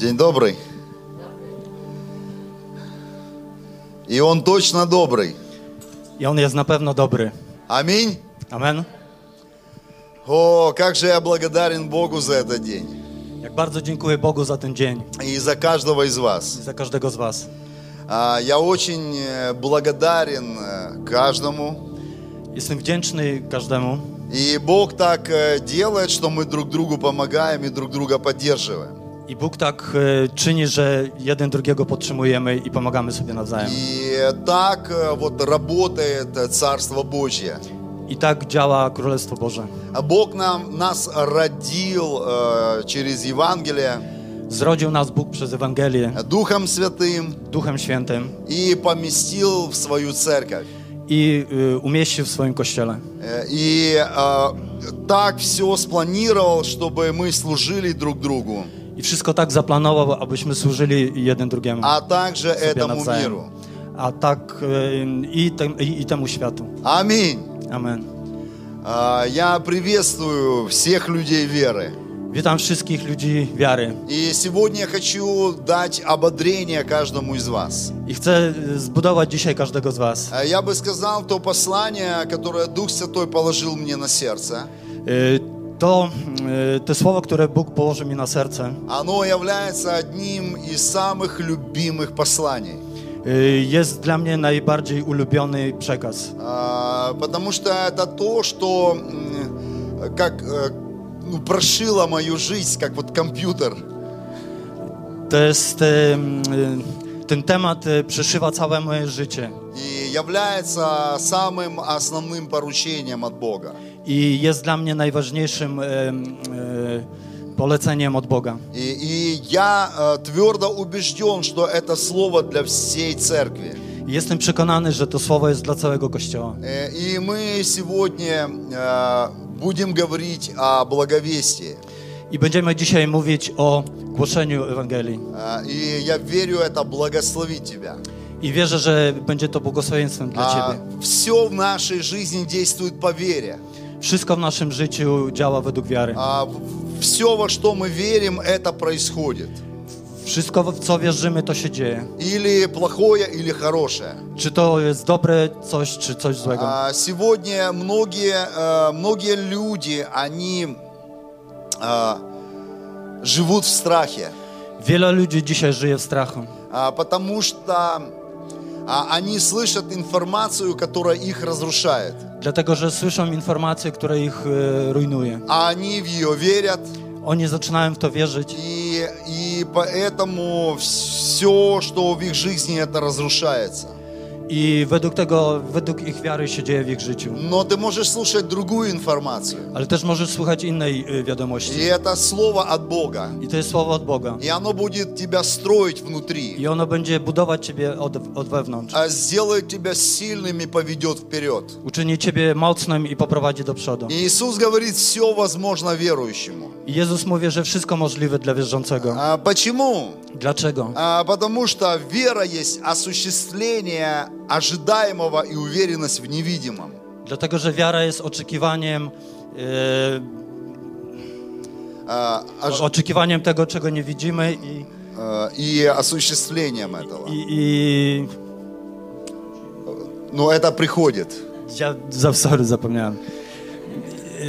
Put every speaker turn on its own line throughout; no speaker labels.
День добрый. И он точно добрый.
On jest na pewno dobry.
Аминь.
Amen.
О, как же я благодарен Богу за этот день.
Jak bardzo dziękuję Bogu za ten dzień
И за каждого из
i
вас.
za każdego z Was.
А, Я очень благодарен каждому.
Jestem wdzięczny każdemu.
И Бог так делает, что мы друг другу помогаем и друг друга поддерживаем.
I Bóg tak e, czyni, że jeden drugiego podtrzymujemy i pomagamy sobie nawzajem.
И так э, вот работает э, Царство Божье.
I tak działa Królestwo Boże.
А Бог нам, нас родил э, через Евангелие
Zrodził nas Bóg przez Ewangelię,
Духом Святым
Duchem Świętym
и поместил в свою церковь.
i y, umieścił w swoim kościele.
Э, И э, так все спланировал, чтобы мы служили друг другу,
I wszystko tak zaplanował, abyśmy służyli jeden drugiemu.
а также этому
nawzajem.
миру.
A tak y, i, tem, i, i temu światu.
Аминь.
Amen.
А, Я приветствую всех людей веры.
Witam wszystkich ludzi wiary.
И сегодня я хочу дать ободрение каждому из вас.
I chcę zbudować dzisiaj każdego z Was.
А Я бы сказал то послание, которое Дух Святой положил мне на сердце.
Y, To, y, to słowo, które Bóg położył mi na serce,
Оно является одним из самых любимых посланий.
y, jest dla mnie najbardziej ulubiony przekaz.
А, Потому что это то, что м, как э, ну, прошило мою жизнь, как вот компьютер.
To jest, y, y, ten temat y, przeszywa całe moje życie
И является самым основным поручением от Бога.
I jest dla mnie najważniejszym y, y, poleceniem od Boga.
И, и я э, твердо убежден, что это слово для всей церкви.
Jestem przekonany, że to słowo jest dla całego Kościoła.
Э, И мы сегодня э, будем говорить о благовестии.
I będziemy dzisiaj mówić o głoszeniu Ewangelii.
Э, И я верю, это благословит тебя.
I wierzę, że będzie to błogosławieństwem dla
А,
Ciebie.
Все в нашей жизни действует по вере.
Wszystko w naszym życiu działa według wiary.
А, в- Все, во что мы верим, это происходит.
Wszystko, w co wierzymy, to się dzieje.
Или плохое, или хорошее.
Czy to jest dobre coś, czy coś złego.
А, Сегодня многие, э, многие люди, они а, живут в страхе,
Wiele ludzi dzisiaj żyje w strachu,
а, потому что а, они слышат информацию, которая их разрушает.
Dlatego że słyszą informacje, które ich e, rujnuje.
А они в ее верят,
Oni zaczynają w to wierzyć
и, и поэтому все, что в их жизни, это разрушается.
i według tego, według ich wiary się dzieje w ich życiu.
Но ты можешь слушать другую информацию.
Ale też możesz słuchać innej e, wiadomości.
И это слово от Бога.
I to jest słowo od Boga.
И оно будет тебя строить внутри.
I ono będzie budować ciebie od, od wewnątrz.
а сделает тебя сильным и поведет вперед.
Uczyni ciebie mocnym i poprowadzi do przodu.
И Иисус говорит, все возможно верующему.
I Jezus mówi, że wszystko możliwe dla wierzącego.
А почему?
Dlaczego?
А потому что вера есть осуществление ожидаемого и уверенность в невидимом.
Dlatego, że wiara jest oczekiwaniem, e,
А, ож-
oczekiwaniem tego, czego nie widzimy i,
а, и осуществлением этого.
i, i
Но это приходит.
ja za sorry, zapomniałem. E,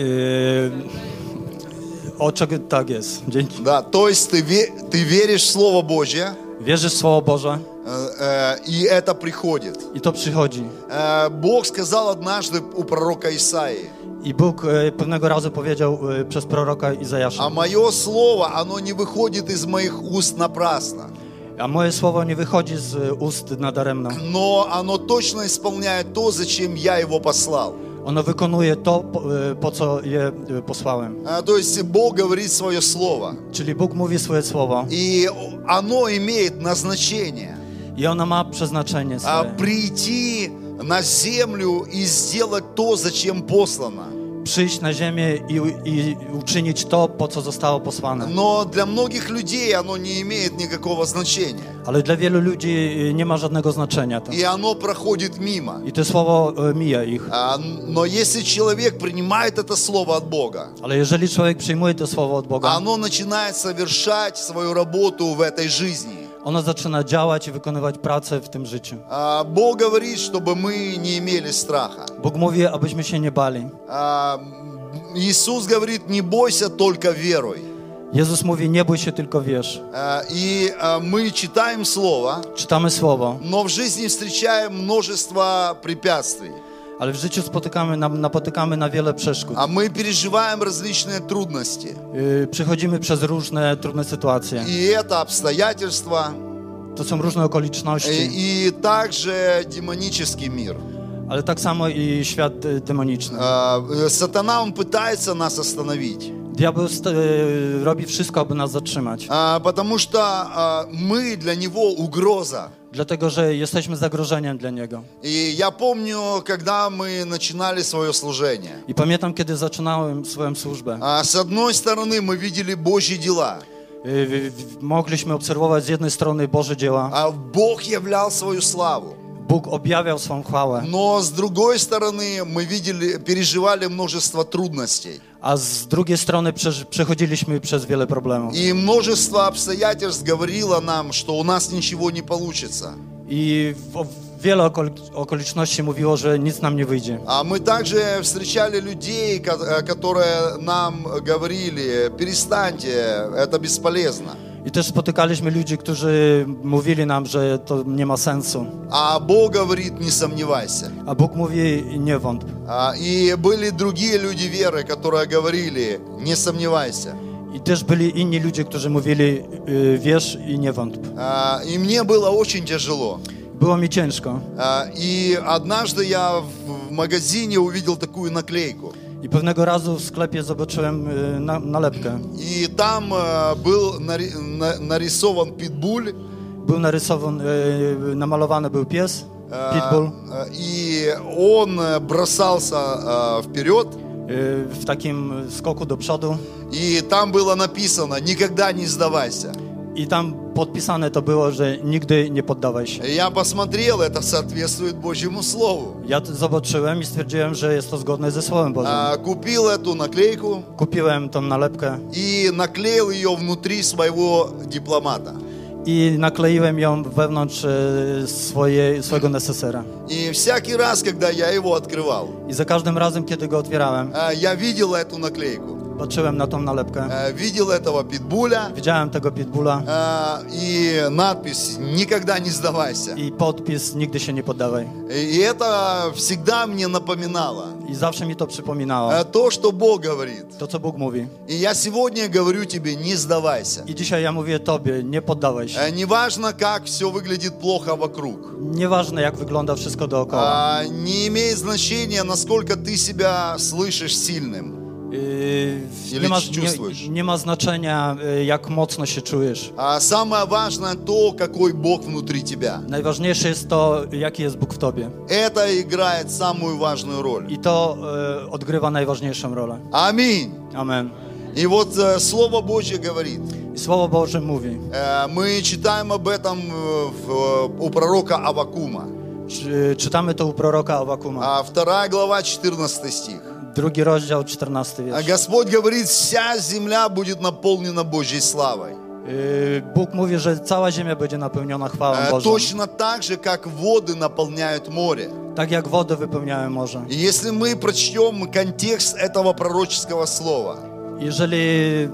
o czego tak jest. Dzięki.
Да, то есть ты, ве- ты веришь в Слово Божье,
Wierzysz w Słowo Boże
э, э, и это приходит.
i to przychodzi.
Э, Бог сказал однажды у пророка Исаии,
I Bóg e, pewnego razu powiedział e, przez proroka Izajasza,
а мое слово, оно не выходит из моих уст напрасно,
a moje słowo nie wychodzi z e, ust nadaremno.
но оно точно исполняет то, зачем я его послал.
Ono wykonuje to, po, e, po co je e, posłałem.
А, То есть Бог говорит свое слово,
Czyli Bóg mówi swoje słowo
и оно имеет назначение
i ono ma przeznaczenie
а,
swoje.
прийти на землю и сделать то, зачем послано.
przyjść na ziemię i, i uczynić to, po co zostało posłane.
Но для многих людей оно не имеет никакого значения.
Ale dla wielu ludzi y, nie ma żadnego znaczenia to.
И оно проходит мимо.
I to słowo y, mija ich.
А, Но если человек принимает это слово от Бога,
Ale jeżeli człowiek przyjmuje to słowo od Boga,
оно начинает совершать свою работу в этой жизни.
Ono zaczyna działać i wykonywać pracę w tym życiu.
А, Бог говорит, чтобы мы не имели страха.
Bóg mówi, abyśmy się nie bali.
А, Иисус говорит, не бойся, только веруй.
Jezus mówi, nie bój się, tylko wierz.
А, И а, мы читаем Слово,
Czytamy słowo,
но в жизни встречаем множество препятствий.
ale w życiu spotykamy, na, napotykamy na wiele przeszkód.
А мы переживаем различные трудности.
Yy, Przechodzimy przez różne trudne sytuacje.
И это обстоятельства,
To są różne okoliczności,
и, и также демонический мир.
ale tak samo i świat y, demoniczny.
А, э, Сатана, он пытается нас остановить,
Diabeł st- y, robi wszystko, aby nas zatrzymać.
А, потому что а, мы для него угроза.
Dlatego, że jesteśmy zagrożeniem dla niego.
И я помню, когда мы начинали свое служение.
I pamiętam, kiedy zaczynałem swoją służbę.
А, С одной стороны, мы видели Божьи дела.
Y, w- w- Mogliśmy obserwować z jednej strony Boże dzieła.
А Бог являл свою славу.
Bóg objawiał swą chwałę,
Но с другой стороны, мы видели, переживали множество трудностей.
A z drugiej strony przeż- przechodziliśmy przez wiele problemów.
И множество обстоятельств говорило нам, что у нас ничего не получится.
I w- wiele okol- okoliczności mówiło, że nic nam nie wyjdzie.
А мы также встречали людей, ко- которые нам говорили, перестаньте, это бесполезно.
I też spotykaliśmy ludzi, którzy mówili nam, że to nie ma sensu.
А Бог говорит, не сомневайся.
A Bóg mówi, nie wątp.
И были другие люди веры, которые говорили, не сомневайся.
I też byli inni ludzie, którzy mówili, wierz i nie wątp.
И мне было очень тяжело.
Było mi ciężko.
А, И однажды я в в магазине увидел такую наклейку.
I pewnego razu w sklepie zobaczyłem y, na, nalepkę.
И там э, был нари- на- нарисован питбуль.
Był narysowany, y, namalowany był pies,
э,
pitbull,
э, И он э, бросался вперед.
w takim skoku do przodu.
И там было написано, никогда не сдавайся.
Tam podpisane to było, że nigdy nie poddawaj się.
Я посмотрел, это соответствует Божьему Слову.
To zobaczyłem i stwierdziłem, że jest to zgodne ze Słowem Bożym.
А, Купил эту наклейку
Kupiłem tą nalepkę
и наклеил ее внутри своего дипломата.
i nakleiłem ją wewnątrz e, swoje, swojego nesesera.
И всякий раз, когда я его открывал,
I za każdym razem, kiedy go otwierałem,
а, я видел эту наклейку,
patrzyłem na tą nalepkę.
а, видел этого питбуля
Widziałem tego pitbulla
а, и надпись «Никогда не сдавайся».
i podpis nigdy się nie poddawaj.
И это всегда мне напоминало
I zawsze mi to przypominało.
а, то, что Бог говорит.
To, co Bóg mówi.
И я сегодня говорю тебе, не сдавайся.
I dzisiaj ja mówię Tobie, nie poddawaj się.
А, Неважно, как все выглядит плохо вокруг.
Nieważne, jak wygląda wszystko dookoła.
А, Не имеет значения, насколько ты себя слышишь сильным.
Yy,
Ile
nie, ma,
ci czujesz?
nie, nie ma znaczenia, yy, jak mocno się czujesz.
А Самое важное то, какой Бог внутри тебя.
Najważniejsze jest to, jaki jest Bóg w Tobie.
Это играет самую важную роль.
I to yy, odgrywa najważniejszą rolę.
Аминь.
Amen.
И вот э, Слово Божье говорит.
I Słowo Boże mówi.
Э, Мы читаем об этом э, в- у пророка Авакума.
Czy, czytamy to u proroka Awakuma.
А Вторая глава, 14 стих.
Drugi rozdział, 14
А
wiersz.
Господь говорит, вся земля будет наполнена Божьей славой.
Bóg mówi, że cała ziemia będzie napełniona chwałą Bożą.
Точно так же, как воды наполняют море.
Tak jak wody wypełniają morze.
И если мы прочтем контекст этого пророческого слова,
Jeżeli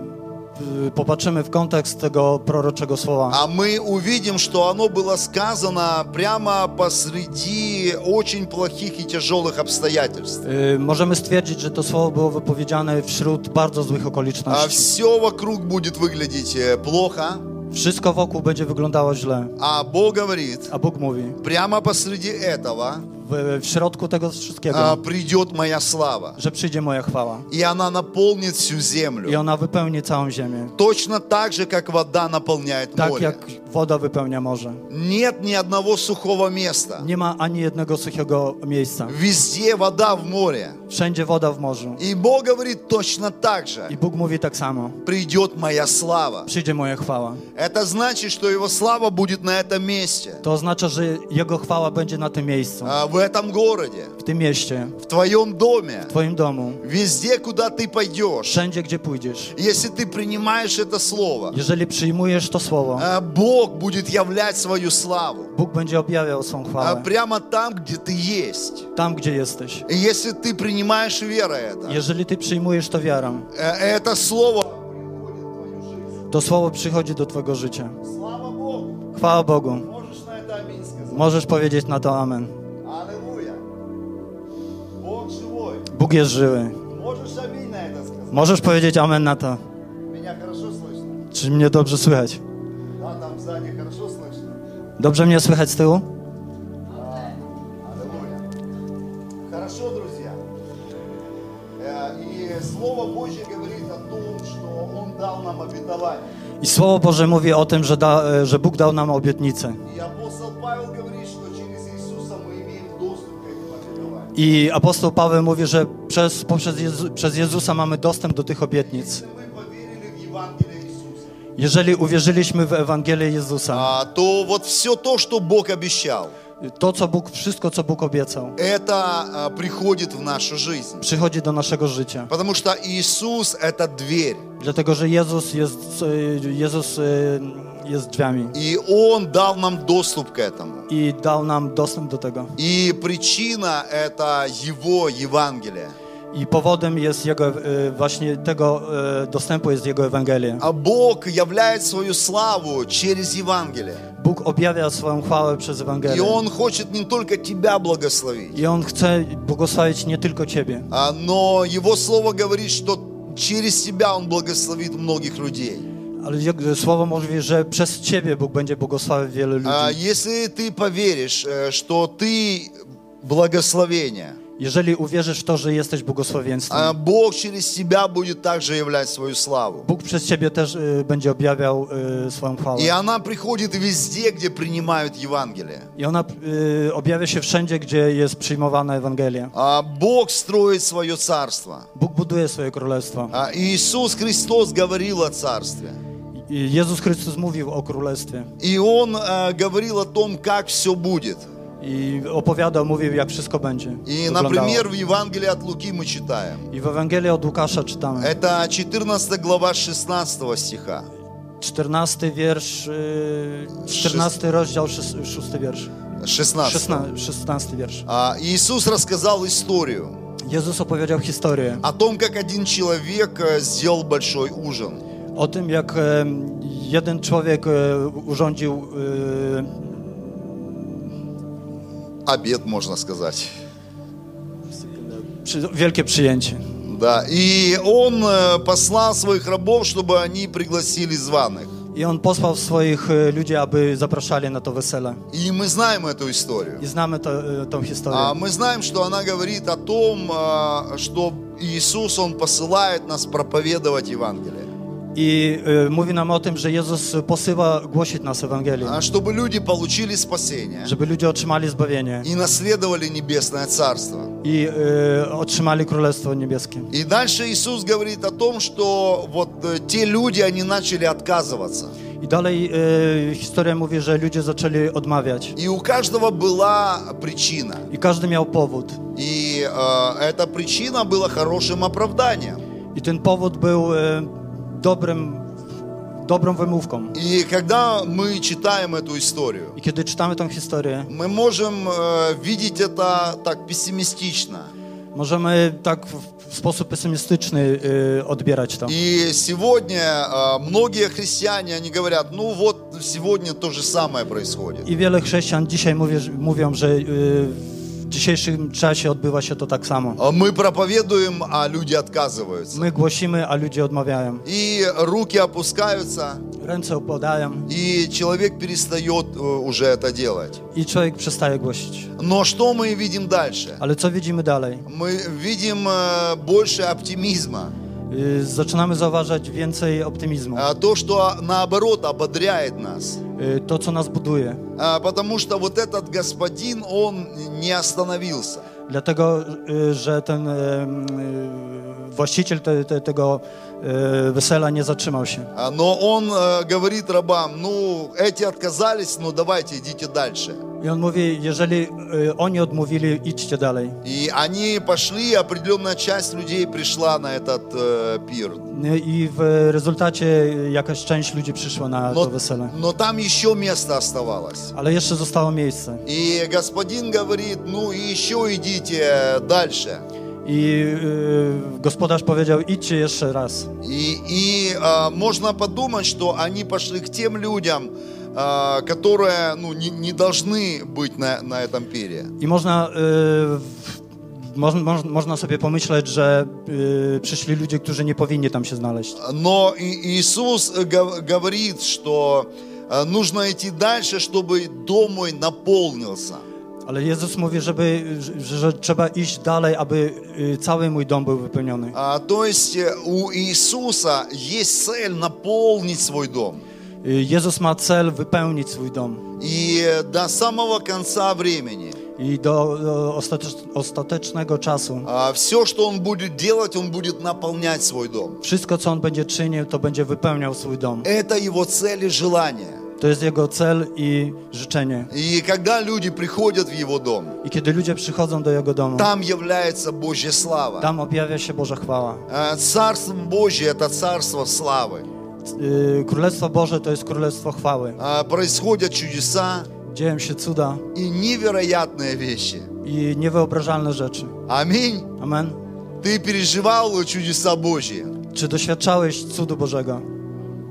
popatrzymy w kontekst tego proroczego słowa,
а мы увидим, что оно было сказано прямо посреди очень плохих и тяжелых обстоятельств.
yy, możemy stwierdzić, że to słowo było wypowiedziane wśród bardzo złych
А
okoliczności.
все вокруг будет выглядеть э, плохо,
Wszystko wokół będzie wyglądało źle.
а Бог говорит,
A Bóg mówi,
прямо посреди этого
w, w środku tego wszystkiego,
а, придет моя слава.
że przyjdzie moja chwała.
И она наполнит всю
I
землю.
ona wypełni całą ziemię.
Точно так же, как вода наполняет
Tak
море.
jak woda wypełnia morze.
Нет ни одного сухого места.
Nie ma ani jednego suchego miejsca.
Везде вода в море.
Wszędzie woda w morzu.
И Бог говорит точно так же.
I Bóg mówi tak samo.
Придет моя слава.
Przyjdzie moja chwała.
Это значит, что Его слава будет на этом месте.
To oznacza, że Jego chwała będzie na tym miejscu,
а, В этом городе.
w tym mieście,
В твоем доме.
w Twoim domu,
Везде, куда ты пойдешь.
wszędzie, gdzie pójdziesz.
Если ты принимаешь это слово,
Jeżeli przyjmujesz to słowo,
а, Бог будет являть свою славу.
Bóg będzie objawiał swą
а,
chwałę
Прямо там, где ты есть.
gdzie jesteś.
И если ты принимаешь верой это,
Jeżeli Ty przyjmujesz to wiarą,
э, это слово
to słowo przychodzi do Twojego życia.
Слава Богу!
Chwała Bogu.
Можешь на это аминь сказать?
Możesz powiedzieć na to Amen. Bóg jest żywy.
Можешь аминь на это сказать?
Możesz powiedzieć Amen na to.
Меня хорошо слышно?
Czy mnie dobrze słychać?
Да, там сзади хорошо слышно?
Dobrze mnie słychać z tyłu?
Аллилуйя! Хорошо, друзья. Э, И Слово Божье говорит о том, что Он дал нам обетование.
I Słowo Boże mówi o tym, że, da, e, że Bóg dał nam obietnicę. I apostoł Paweł mówi, że przez, poprzez Jezu, przez Jezusa mamy dostęp do tych obietnic.
Если мы поверили в Евангелие Иисуса,
Jeżeli uwierzyliśmy w Ewangelię Jezusa,
а, то вот все то, что Бог обещал,
to co Bóg, wszystko co Bóg obiecał,
это а, приходит в нашу жизнь.
przychodzi do naszego życia.
Потому что Иисус – это дверь.
Dlatego, że Jezus jest, e, Jezus e, jest drzwiami
И Он дал нам доступ к этому.
i dał nam dostęp do tego.
И причина – это Его Евангелие.
I powodem jest jego, właśnie tego dostępu jest Jego Ewangelia.
А Бог являет свою славу через Евангелие.
Bóg objawia swoją chwałę przez
И
Ewangelię.
Он хочет не только тебя благословить,
I On chce błogosławić nie tylko Ciebie,
но Его Слово говорит, что через тебя Он благословит многих людей.
ale jak- Słowo mówi, że przez Ciebie Bóg będzie błogosławił wielu ludzi.
А, Если ты поверишь, э, что ты благословение,
Jeżeli uwierzysz w to, że jesteś błogosławieństwem,
а Бог через тебя будет также являть свою славу.
Bóg przez Ciebie też y, będzie objawiał y, swoją chwałę.
И она приходит везде, где принимают Евангелие.
I ona y, objawia się wszędzie, gdzie jest przyjmowana Ewangelia.
А Бог строит свое царство.
Bóg buduje swoje królestwo.
А Иисус Христос говорил о царстве.
Jezus Chrystus mówił o królestwie.
И Он э, говорил о том, как все будет.
I opowiadał, mówił, jak wszystko będzie.
И, например, в Евангелии от Луки мы читаем.
I w Ewangelii od Łukasza czytamy.
Это 14 глава 16 стиха.
14 wiersz, y, 14 rozdział, 6, 6 wiersz.
16.
16, 16 wiersz.
А, Иисус рассказал историю
Jezus opowiedział historię
о том, как один человек э, сделал большой ужин.
O tym, jak e, jeden człowiek e, urządził e,
Обед, можно сказать.
wielkie przyjęcie.
Да. И он э, послал своих рабов, чтобы они пригласили званых.
On posłał swoich e, ludzi, aby zapraszali na to wesele.
И мы знаем эту историю.
Znamy to, e, tą historię.
А мы знаем, что она говорит о том, а, что Иисус, Он посылает нас проповедовать Евангелие.
I e, mówi nam o tym, że Jezus posyła głosić nas Ewangelię,
А, Чтобы люди получили спасение
żeby ludzie otrzymali zbawienie
и наследовали Небесное Царство.
i e, otrzymali Królestwo Niebieskie.
И дальше Иисус говорит о том, что вот э, те люди, они начали отказываться.
I dalej e, historia mówi, że ludzie zaczęli odmawiać.
И у каждого была причина.
I każdy miał powód.
И э, эта причина была хорошим оправданием.
I ten powód był e, dobrym, dobrą wymówką.
И когда мы читаем эту историю,
I kiedy czytamy tą historię,
мы можем э, видеть это так пессимистично.
możemy tak w, sposób pesymistyczny e, odbierać to.
И сегодня э, многие христиане, они говорят, ну вот сегодня то же самое происходит.
I wiele chrześcijan dzisiaj mówi, że- mówią, że e, w dzisiejszym czasie odbywa się to tak samo.
Мы проповедуем, а люди отказываются.
My głosimy, a ludzie odmawiają.
И руки опускаются,
ręce opadają
и человек перестает э, уже это делать.
i człowiek przestaje głosić.
Но что мы видим дальше?
Ale co widzimy dalej?
Мы видим э, больше оптимизма.
Y, Zaczynamy zauważać więcej optymizmu.
А, То, что наоборот ободряет нас.
Y, To, co nas buduje.
А, Потому что вот этот господин, он не остановился.
Dlatego, y, że ten y, y, właściciel te, te, tego y, wesela nie zatrzymał się.
А, Но он э, говорит рабам, ну, эти отказались, ну давайте идите дальше.
I on mówi, jeżeli y, oni odmówili, idźcie dalej.
И они пошли, и определенная часть людей пришла на этот э, пир.
Y, I w rezultacie jakaś część ludzi przyszła na to
Но,
wesele.
но там еще место оставалось.
Ale jeszcze zostało miejsce.
И господин говорит, ну и еще идите дальше.
I y, gospodarz powiedział, idźcie jeszcze raz.
И, и, а, можно подумать, что они пошли к тем людям, а, которые ну, не, не должны быть на, на этом пире.
I można, y, w- można, moż- można sobie pomyśleć, że y, przyszli ludzie, którzy nie powinni tam się znaleźć.
Но и- Иисус э, гов- говорит, что а, нужно идти дальше, чтобы дом мой наполнился.
Ale Jezus mówi, żeby, że, że trzeba iść dalej, aby y, cały mój dom był wypełniony.
А, То есть э, у Иисуса есть цель наполнить свой дом.
Y, Jezus ma cel wypełnić swój dom.
И э, до самого конца времени
I do, do ostatecz, ostatecznego czasu
а, все, что Он будет делать, Он будет наполнять свой дом.
wszystko, co On będzie czynił, to będzie wypełniał swój dom.
Это Его цель и желание.
To jest Jego cel i życzenie.
И когда люди приходят в Его дом,
I kiedy ludzie przychodzą do Jego domu,
там является Божья слава.
tam objawia się Boża chwała.
А, Царство Божье – это царство славы.
Y, Królestwo Boże to jest Królestwo chwały.
А, Происходят чудеса
Dzieją się cuda
и невероятные вещи.
i niewyobrażalne rzeczy.
Аминь.
Amen.
Ты переживал чудеса Божьи.
Czy doświadczałeś cudu Bożego?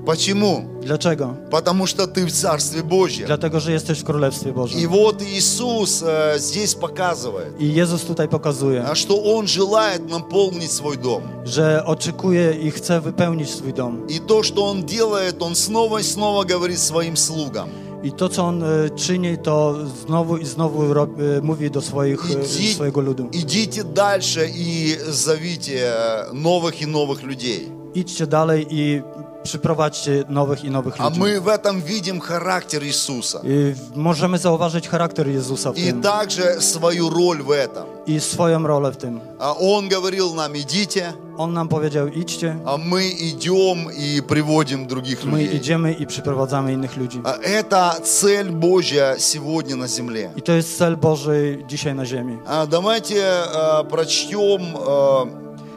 Почему?
Dlaczego?
Потому что ты в Царстве Божьем.
Dlatego, że jesteś w Królestwie
И
Bożym.
вот Иисус э, здесь показывает,
I Jezus tutaj pokazuje,
а, что Он желает наполнить свой дом.
że oczekuje i chce wypełnić swój dom.
И то, что Он делает, Он снова и снова говорит своим слугам.
I to, co On e, czyni, to znowu i znowu rob, e, mówi do swoich, e,
Иди-
swojego ludu.
идите дальше и зовите э, новых и новых людей.
Idźcie dalej i przyprowadźcie nowych i nowych
А
ludzi.
мы в этом видим характер Иисуса.
I w- możemy zauważyć charakter Jezusa w
И
tym
также свою роль в этом.
i swoją rolę w tym.
А Он говорил нам, идите,
On nam powiedział, idźcie,
а мы идем и приводим других
my
людей.
idziemy i przyprowadzamy innych ludzi.
А Это цель Божья сегодня на земле.
I to jest cel Boży dzisiaj na ziemi.
А Давайте э, прочтем э,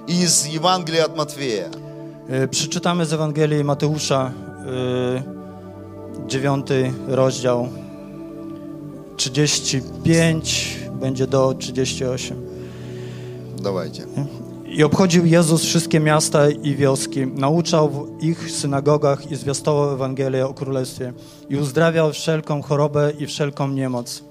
из Евангелия от Матфея.
E, przeczytamy z Ewangelii Mateusza, e, dziewiąty rozdział, 35, będzie do 38.
Dawajcie.
I obchodził Jezus wszystkie miasta i wioski, nauczał w ich synagogach i zwiastował Ewangelię o Królestwie i uzdrawiał wszelką chorobę i wszelką niemoc.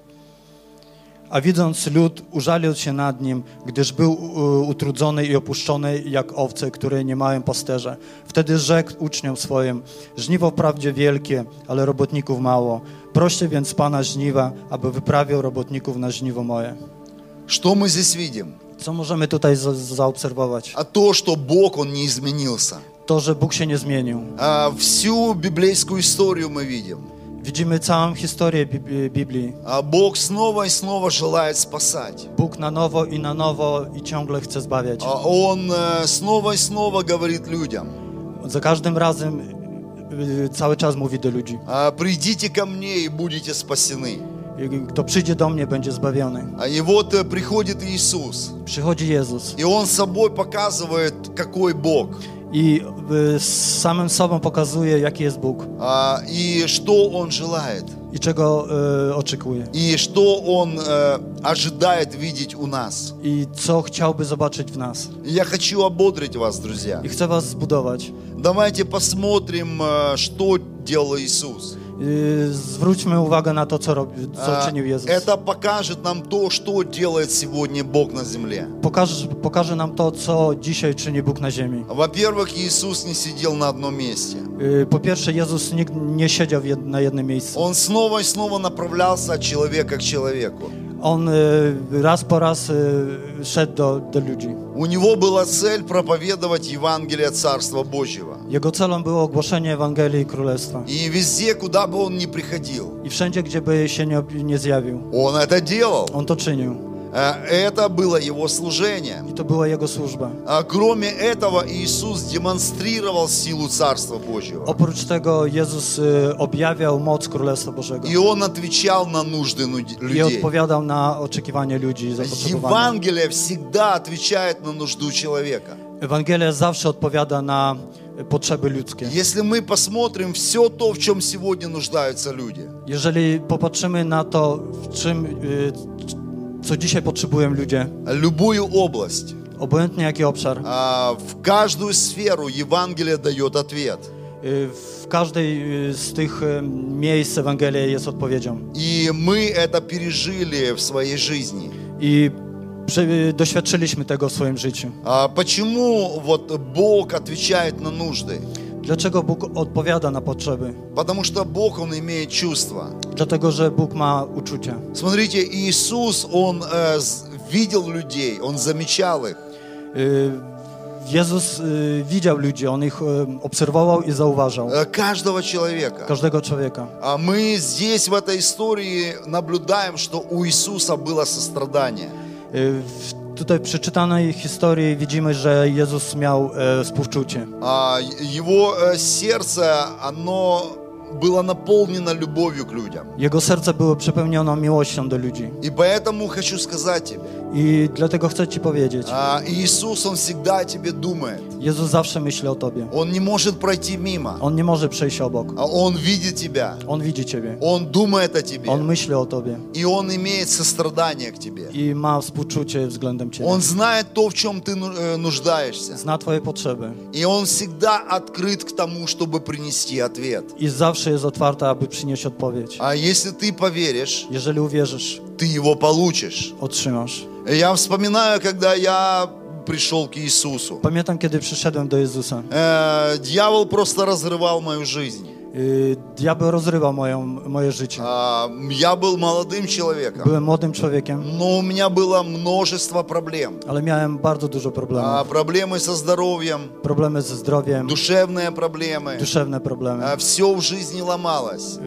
A widząc lud, użalił się nad nim, gdyż był u- utrudzony i opuszczony jak owce, które nie mają pasterza. Wtedy rzekł uczniom swoim, żniwo wprawdzie wielkie, ale robotników mało. Proście więc Pana żniwa, aby wyprawił robotników na żniwo moje.
Что мы здесь видим?
Co możemy tutaj za- zaobserwować?
А то, что Бог, Он не изменился.
To, że Bóg się nie zmienił.
А Всю библейскую историю мы видим.
Widzimy całą historię Bib- Biblii.
А Бог снова и снова желает спасать.
Bóg na nowo i na nowo i ciągle chce zbawiać.
А Он э, снова и снова говорит людям,
Za każdym razem y, cały czas mówi do ludzi.
«А, придите ко мне и будете спасены.
I Kto przyjdzie do mnie, będzie zbawiony.
А И вот э, приходит Иисус,
Przychodzi Jezus
и Он собой показывает, какой Бог,
i y, z samym sobą pokazuje, jaki jest Bóg
а, и что Он желает,
i czego y, oczekuje.
и что Он э, ожидает видеть у нас.
I co chciałby zobaczyć w nas.
И Я хочу ободрить вас, друзья.
I chce was zbudować.
Давайте посмотрим, э, что делал Иисус.
Y, Zwróćmy uwagę na to, co, robi, co
А,
czynił Jezus.
Это покажет нам то, что делает сегодня Бог на земле.
Pokaże, pokaże nam to, co dzisiaj czyni Bóg na ziemi.
Во-первых, Иисус не сидел на одном месте.
Y, Po pierwsze, Jezus nigdy nie siedział w jed- na jednym miejscu.
Он снова и снова направлялся от человека к человеку.
On y, raz po raz y, szedł do, do ludzi.
У него была цель проповедовать Евангелие Царства Божьего.
Jego celem było ogłoszenie Ewangelii Królestwa.
И везде, куда бы он ни приходил,
I wszędzie, gdzie by się nie, ob- nie zjawił,
он это делал.
on to czynił.
Э, Это было его служение.
To była jego służba.
А Кроме этого, Иисус демонстрировал силу Царства Божьего.
Tego Jezus y, objawiał moc Królestwa Bożego
И Он отвечал на нужды людей.
odpowiadał na oczekiwania ludzi.
Евангелие всегда отвечает на нужду человека.
Ewangelia zawsze odpowiada na potrzeby ludzkie.
Если мы посмотрим все то, в чем сегодня нуждаются люди,
Jeżeli popatrzymy na to, w czym, y, co dzisiaj potrzebują ludzie,
любую область,
obojętnie jaki obszar,
а, в каждую сферу Евангелие дает ответ.
y, w każdej y, z tych y, miejsc Ewangelia jest odpowiedzią.
И мы это пережили в своей жизни.
I prze- y, doświadczyliśmy tego w swoim życiu.
А Почему вот Бог отвечает на нужды?
Dlaczego Bóg odpowiada na potrzeby?
Потому что Бог, Он имеет чувства.
Dlatego, że Bóg ma uczucia.
Смотрите, Иисус, Он э, видел людей, Он замечал их.
Jezus widział ludzi, On ich obserwował i zauważał.
э, Каждого человека.
Każdego człowieka.
А мы здесь, в этой истории, наблюдаем, что у Иисуса было сострадание.
W tutaj przeczytanej historii widzimy, że Jezus miał e, współczucie.
А Его э, сердце, оно было наполнено любовью к людям.
Jego serce było przepełnione miłością do ludzi.
И поэтому хочу сказать тебе,
I dlatego chcę Ci powiedzieć,
а, Иисус, Он всегда о тебе думает.
Jezus zawsze myśli o Tobie.
Он не может пройти мимо.
On nie może przejść obok.
А Он видит тебя.
On widzi Ciebie.
Он думает о тебе.
On myśli o Tobie.
И Он имеет сострадание к тебе.
I ma współczucie względem Ciebie.
Он знает то, в чем ты ну- э, нуждаешься.
Zna Twoje potrzeby.
И Он всегда открыт к тому, чтобы принести ответ.
I zawsze jest otwarta, aby przynieść odpowiedź.
А если ты поверишь,
Jeżeli uwierzysz,
ты его получишь.
otrzymasz.
Я вспоминаю, когда я пришел к Иисусу.
Pamiętam, kiedy przyszedłem do Jezusa.
Э, Дьявол просто разрывал мою жизнь.
Diabeł rozrywał moją, moje życie.
А, Я был молодым человеком,
Byłem młodym człowiekiem,
но у меня было множество проблем.
ale miałem bardzo dużo
А,
problemów.
Проблемы со здоровьем,
Problemy ze zdrowiem,
душевные проблемы.
duszewne problemy.
Все в жизни ломалось.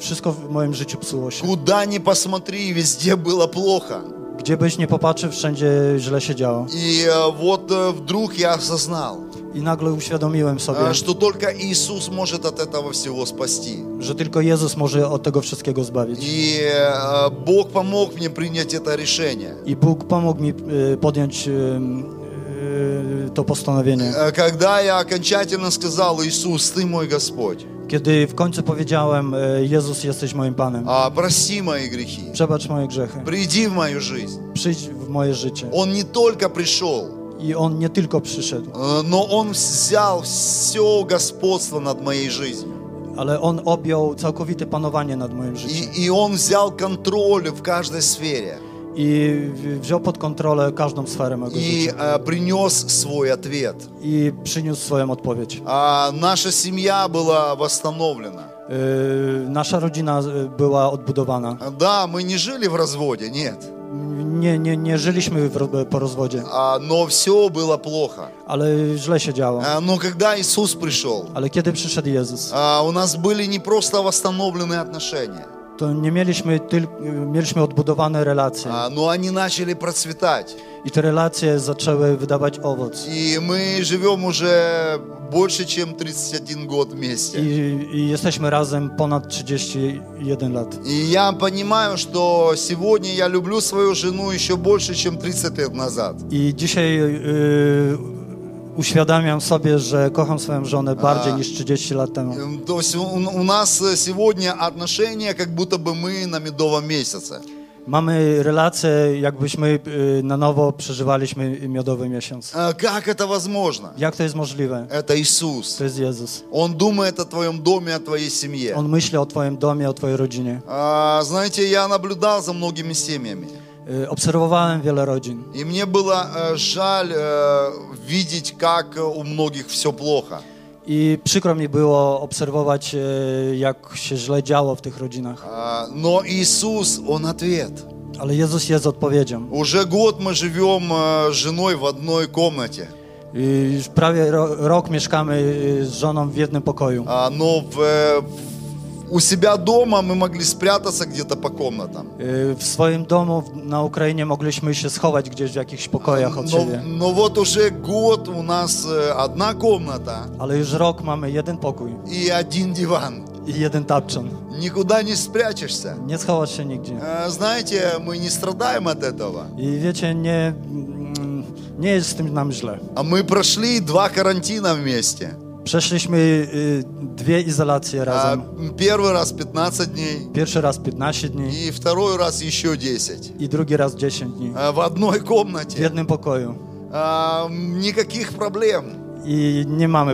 Wszystko w moim życiu psuło się.
Куда ни посмотри, везде было плохо.
Gdzie byś nie popatrzył, wszędzie źle się działo.
И э, вот э, вдруг я осознал,
I nagle uświadomiłem sobie,
э, что только Иисус может от этого всего спасти.
że tylko Jezus może od tego wszystkiego zbawić.
И э, Бог помог мне принять это решение.
I Bóg pomógł mi y, podjąć y, y, to postanowienie.
Э, Когда я окончательно сказал, Иисус, Ты мой Господь,
Kiedy w końcu powiedziałem, y, Jezus jesteś moim Panem,
а, прости мои грехи,
przebacz moje grzechy,
приди в мою жизнь.
przyjdź w moje życie.
Он не только пришел,
I On nie tylko przyszedł,
э, но Он взял все господство над моей жизнью.
ale On objął całkowite panowanie nad moim życiem.
И, и Он взял контроль в каждой сфере.
I w- wziął pod kontrolę każdą sferę mojego
И
życia.
э, принес свой ответ.
I przyniósł swoją odpowiedź.
А наша семья была восстановлена.
Y, Nasza rodzina y, była odbudowana.
Да, мы не жили в разводе, нет.
Nie, nie, nie żyliśmy w, ro- po rozwodzie,
А, но все было плохо.
ale źle się działo.
А, но когда Иисус пришел,
Ale kiedy przyszedł Jezus,
а, у нас были не просто восстановленные отношения,
To nie mieliśmy tylko, mieliśmy odbudowane relacje.
а, но они начали процветать.
I te relacje zaczęły wydawać owoc.
И мы живем уже больше, чем 31 год вместе.
I, I jesteśmy razem ponad 31 lat.
И я понимаю, что сегодня я люблю свою жену еще больше, чем 30 лет назад.
I dzisiaj y, uświadamiam sobie, że kocham swoją żonę bardziej niż 30 lat temu.
Эм, То есть у, у нас сегодня отношения, как будто бы мы на медовом месяце.
Mamy relacje, jakbyśmy y, na nowo przeżywaliśmy miodowy miesiąc.
А Как это возможно?
Jak to jest możliwe?
Это Иисус.
To jest Jezus.
Он думает о твоем доме, о твоей семье.
On myśli o Twoim domie, o Twojej rodzinie.
А, Знаете, я наблюдал за многими семьями.
Y, Obserwowałem wiele rodzin
И мне было э, жаль э, видеть, как у многих все плохо.
i przykro mi było obserwować, y, jak się źle działo w tych rodzinach.
А, Но Иисус, Он ответ.
Ale Jezus jest odpowiedzią.
Уже год мы живем э, с женой в одной комнате.
Y, Już prawie ro, rok mieszkamy y, z żoną w jednym pokoju.
А, Но в, э, в- У себя дома мы могли спрятаться где-то по комнатам.
W swoim domu w- na Ukrainie mogliśmy się schować gdzieś w jakichś pokojach od
Но,
siebie.
но вот уже год у нас э, одна комната
Ale już rok mamy jeden pokój
и один диван.
i jeden tapczan.
Никуда не спрячешься.
Nie schowasz się nigdzie.
Э, Знаете, мы не страдаем от этого.
I wiecie, nie, mm, nie jest z tym nam źle.
А мы прошли два карантина вместе.
Przeszliśmy dwie izolacje
А,
razem.
Первый раз 15 дней
Pierwszy raz 15 dni
и второй раз еще 10.
i drugi raz 10 dni.
А, В одной
W
комнате.
jednym pokoju.
А, Никаких проблем.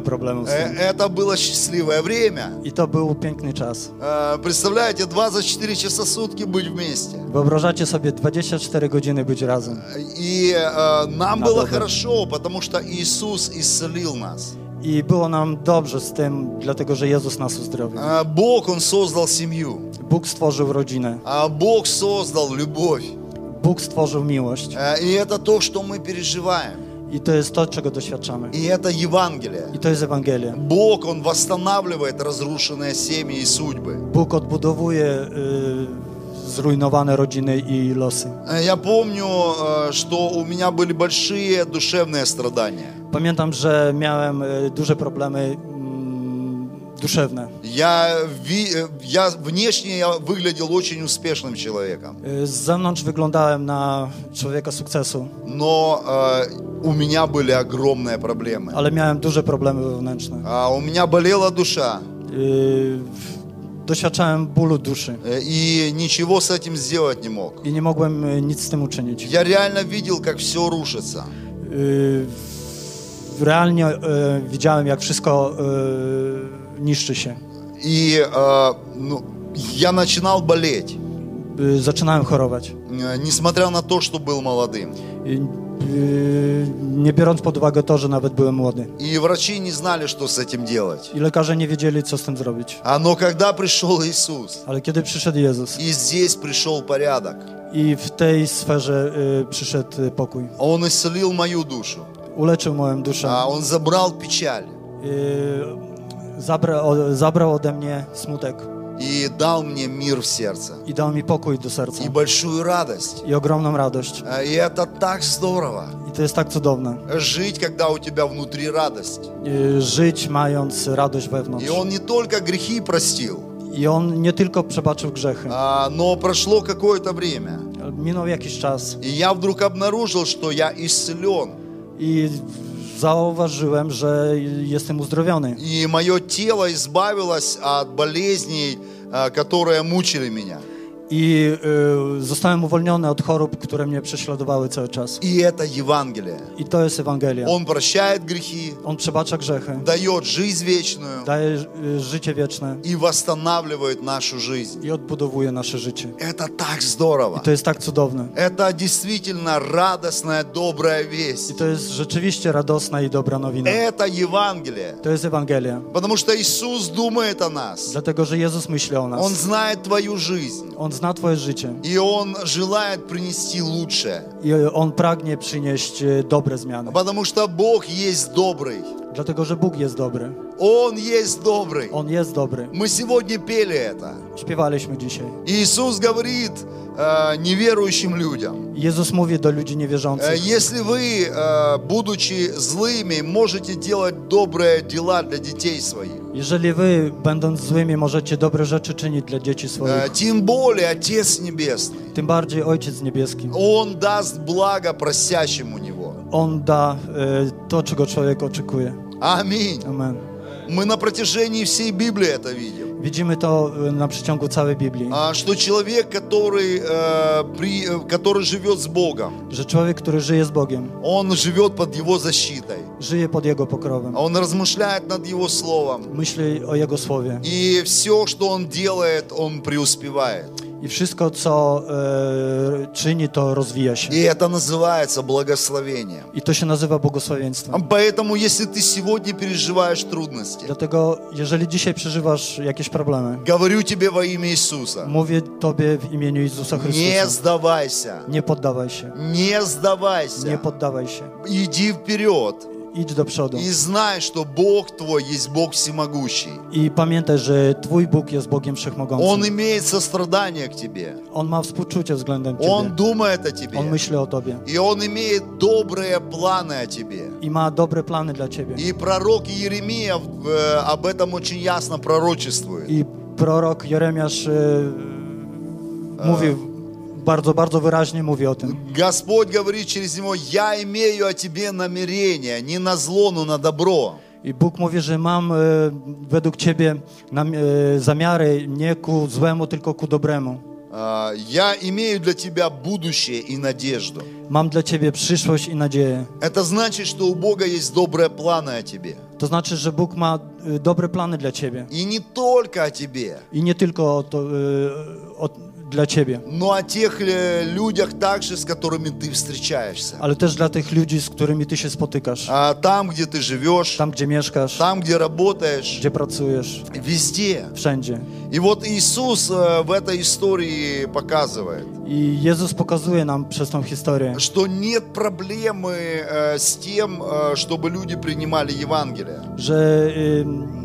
Problemu z
Э,
tym.
Это было счастливое время.
To był piękny czas.
А, Представляете, 24 часа в сутки быть вместе.
Wyobrażacie sobie 24 godziny być razem.
И э, нам
Да,
было
да.
хорошо, потому что Иисус исцелил нас.
I było nam dobrze z tym, dlatego że Jezus nas uzdrowił.
А, Бог, Он создал семью.
Bóg stworzył rodzinę.
А Бог создал любовь.
Bóg stworzył miłość.
А, И это то, что мы переживаем.
I to jest to, czego doświadczamy.
И это Евангелие.
I to jest Ewangelia.
Бог, Он восстанавливает разрушенные семьи и судьбы.
Bóg odbudowuje y, zrujnowane rodziny i losy.
Э, Я помню, э, что у меня были большие душевные страдания.
Pamiętam, że miałem duże problemy mm, duszewne.
Я, э, я внешне я выглядел очень успешным человеком,
Z zewnątrz wyglądałem na człowieka sukcesu,
но э, у меня были огромные проблемы.
ale miałem duże problemy wewnętrzne.
А, у меня болела душа,
Y, Doświadczałem bólu duszy
э, и ничего с этим сделать не мог.
i nie mogłem nic z tym uczynić.
Я реально видел, как все рушится.
Y, Realnie y, widziałem, jak wszystko y, niszczy się.
И э, ну, я начинал болеть,
Zaczynałem chorować.
э, несмотря на то, что был молодым.
Y, y, Nie biorąc pod uwagę to, że nawet byłem młody.
И врачи не знали, что с этим делать.
I lekarze nie wiedzieli, co z tym zrobić.
А, но когда пришел Иисус,
Ale kiedy przyszedł Jezus
и здесь пришел порядок,
i w tej sferze y, przyszedł y, pokój,
Он исцелил мою душу,
uleczył moją duszę,
а, Он забрал печаль
y, zabra, o, zabrał ode mnie smutek
И дал мне мир в сердце
i dał mi pokój do serca
и большую радость.
i ogromną radość.
А, И это так здорово,
I to jest tak cudowne.
жить, когда у тебя внутри радость.
Y, Żyć mając radość wewnątrz.
И Он не только грехи простил,
I On nie tylko przebaczył grzechy.
а, но прошло какое-то время.
Minął jakiś czas
И я вдруг обнаружил, что я исцелен.
i zauważyłem, że jestem uzdrowiony.
И мое тело избавилось от болезней, а, которые мучили меня.
I y, zostałem uwolniony od chorób, które mnie prześladowały cały czas.
И это Евангелие.
I to jest Ewangelia.
Он прощает грехи,
On przebacza grzechy,
дает жизнь вечную
daje y, życie wieczne
и восстанавливает нашу жизнь.
i odbudowuje nasze życie.
Это так здорово.
I to jest tak cudowne.
Это действительно радостная, добрая весть.
to jest rzeczywiście radosna i dobra nowina.
Это Евангелие.
To jest Ewangelia.
Потому что Иисус думает о нас.
Dlatego, że Jezus myśli o
Он
nas.
знает твою жизнь.
On zna Twoje życie
И Он желает принести лучшее.
i On pragnie przynieść y, dobre zmiany.
Потому что Бог есть добрый.
Dlatego, że Bóg jest dobry.
Он есть добрый.
On jest dobry.
Мы сегодня пели это.
Śpiewaliśmy dzisiaj.
И Иисус говорит э, неверующим людям,
Jezus mówi do ludzi
э,
niewierzących.
если вы, э, будучи злыми, можете делать добрые дела для детей своих,
Jeżeli wy, będąc złymi, możecie dobre rzeczy czynić dla dzieci
э,
swoich,
тем более Отец Небесный,
tym bardziej Ojciec Niebieski.
Он даст благо просящему Него.
On da y, to, czego człowiek oczekuje.
Аминь.
Amen.
Мы на протяжении всей Библии это видим.
Widzimy to y, na przeciągu całej Biblii,
а, что человек, который, э, при, э, который живет с Богом,
że człowiek, który żyje z Bogiem,
он живет под Его защитой,
żyje pod Jego pokrowem,
он размышляет над Его Словом,
myśli o Jego słowie
и все, что он делает, он преуспевает.
i wszystko, co e, czyni, to rozwija się.
И это называется благословением.
I to się nazywa błogosławieństwem.
Поэтому, если ты сегодня переживаешь трудности,
Dlatego, jeżeli dzisiaj przeżywasz jakieś problemy,
говорю тебе во имя Иисуса,
mówię Tobie w imieniu Jezusa
не
Chrystusa,
сдавайся,
nie poddawaj się,
не
nie
сдавайся,
poddawaj się.
иди вперед
Idź do przodu
и знай, что Бог твой есть Бог всемогущий.
i pamiętaj, że Twój Bóg jest Bogiem
Он
Wszechmogącym.
имеет сострадание к тебе,
On ma współczucie względem
Он
Ciebie.
думает о
On
тебе,
myśli o Tobie
и Он имеет добрые планы о тебе.
i ma dobre plany dla Ciebie.
И пророк Иеремия э, об этом очень ясно пророчествует.
I prorok Jeremiasz e, mówił, bardzo, bardzo wyraźnie mówi o tym.
Господь говорит через него, я имею о тебе намерение, не на зло, но на добро.
I Bóg mówi, że mam e, według Ciebie nam, e, zamiary nie ku złemu, tylko ku dobremu.
А, Я имею для тебя будущее и надежду.
Mam dla Ciebie przyszłość i nadzieję.
Это значит, что у Бога есть добрые планы о тебе.
To znaczy, że Bóg ma e, dobre plany dla Ciebie.
И не только о тебе,
I nie tylko o to, e, o, dla Ciebie,
но о тех э, людях также, с которыми ты встречаешься.
ale też dla tych ludzi, z którymi Ty się spotykasz.
А Там, где ты живешь,
Tam, gdzie mieszkasz,
там, где работаешь,
gdzie pracujesz,
везде.
wszędzie.
И вот Иисус э, в этой истории показывает,
I Jezus pokazuje nam przez tą historię,
что нет проблемы э, с тем, э, чтобы люди принимали Евангелие.
że ym,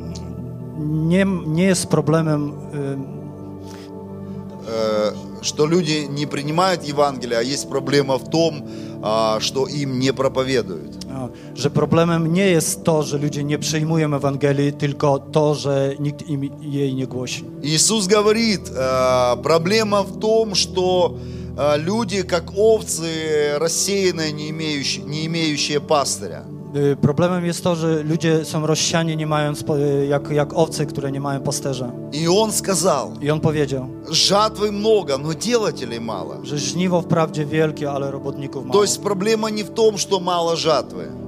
nie, nie jest problemem,
Что люди не принимают Евангелие, а есть проблема в том, а, что им не проповедуют.
a, że problemem nie jest to, że ludzie nie przyjmują Ewangelii, tylko to, że nikt im jej nie głosi.
Иисус говорит, э, проблема в том, что э, люди, как овцы, рассеянные, не имеющие, не имеющие пастыря.
Y, Problemem jest to, że ludzie są rozsiani, nie mając, po- y, jak, jak owce, które nie mają pasterza.
И Он сказал,
I on powiedział,
жатвы много, но делателей мало.
że żniwo wprawdzie wielkie, ale robotników
То
mało.
есть проблема не в том, что мало жатвы,
W-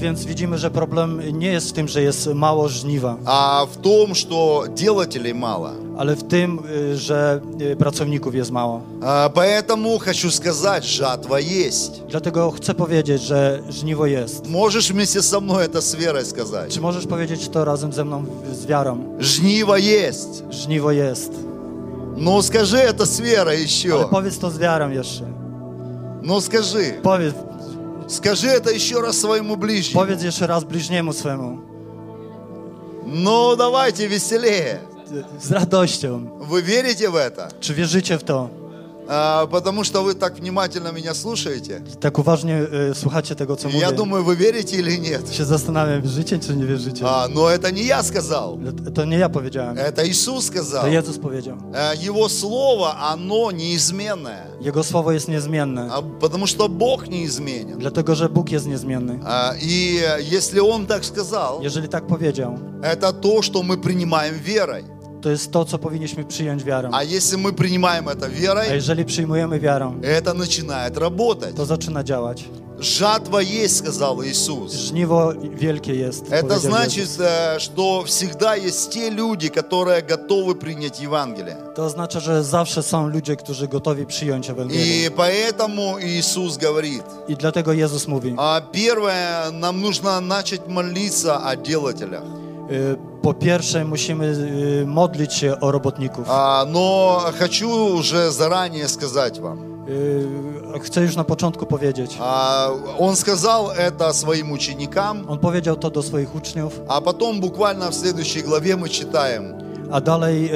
Więc widzimy, że problem nie jest w tym, że jest mało żniwa,
а в том, что делателей мало.
ale w tym, że pracowników jest mało.
А, Поэтому хочу сказать, жатва есть.
Dlatego chcę powiedzieć, że żniwo jest.
Можешь вместе со мной это с верой сказать?
Czy możesz powiedzieć to razem ze mną z wiarą?
Жнива есть.
Żniwo jest.
Ну скажи это с верой
Ale
еще.
powiedz to z wiarą jeszcze.
Ну скажи.
Powiedz,
Скажи это еще раз своему ближнему.
powiedz jeszcze raz bliźniemu swemu.
Ну давайте веселее.
Z radością.
Вы верите в это?
Czy wierzycie w to?
А, потому что вы так внимательно меня слушаете.
Tak uważnie y, słuchacie tego, co mówię.
Я думаю, вы верите или нет.
Się zastanawiam, wierzycie czy nie wierzycie.
А, но это не я сказал.
To nie ja powiedziałem.
Это Иисус сказал.
To Jezus powiedział.
Э, Его слово, оно неизменное.
Jego słowo jest niezmienne.
А, Потому что Бог неизменен.
Dlatego, że Bóg jest niezmienny.
А, И э, если Он так сказал,
Jeżeli tak powiedział,
это то, что мы принимаем верой.
To jest to, co powinniśmy przyjąć wiarą.
А если мы принимаем это
A
верой,
jeżeli przyjmujemy wiarą,
это начинает работать.
to zaczyna działać.
Жатва есть, сказал Иисус.
Żniwo wielkie jest.
Это
powiedział
значит,
Jezus.
э, что всегда есть те люди, которые готовы принять Евангелие.
To oznacza, że zawsze są ludzie, którzy gotowi przyjąć Ewangelię.
И поэтому Иисус говорит,
I dlatego Jezus mówi,
а первое, нам нужно начать молиться о делателях.
y, po pierwsze musimy y, modlić się o robotników.
А, Но хочу уже заранее сказать вам.
Y, Chcę już na początku powiedzieć.
А, Он сказал это своим ученикам,
On powiedział to do swoich uczniów,
а потом буквально в следующей главе мы читаем.
a dalej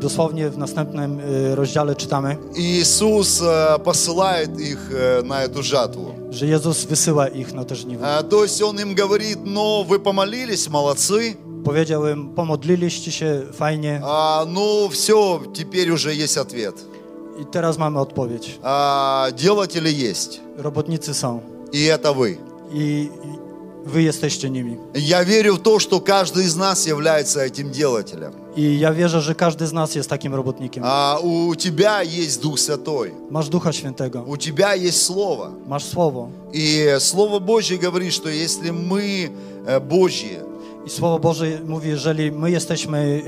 dosłownie w następnym rozdziale czytamy,
Иисус э, посылает их э, на эту жатву.
że Jezus wysyła ich na te żniwo.
А, То есть Он им говорит, ну вы помолились, молодцы,
Powiedział im, pomodliliście się fajnie
А, ну все, теперь уже есть ответ.
i teraz mamy odpowiedź.
А, делатели есть,
Robotnicy są
и это вы.
i, wy jesteście nimi.
Я верю в то, что каждый из нас является этим делателем.
I ja wierzę, że każdy z nas jest takim robotnikiem.
А у тебя есть Дух Святой,
Masz Ducha Świętego,
у тебя есть Слово.
masz Słowo.
И Слово Божье говорит, что если мы э, Божьи,
I Słowo Boże mówi, jeżeli my jesteśmy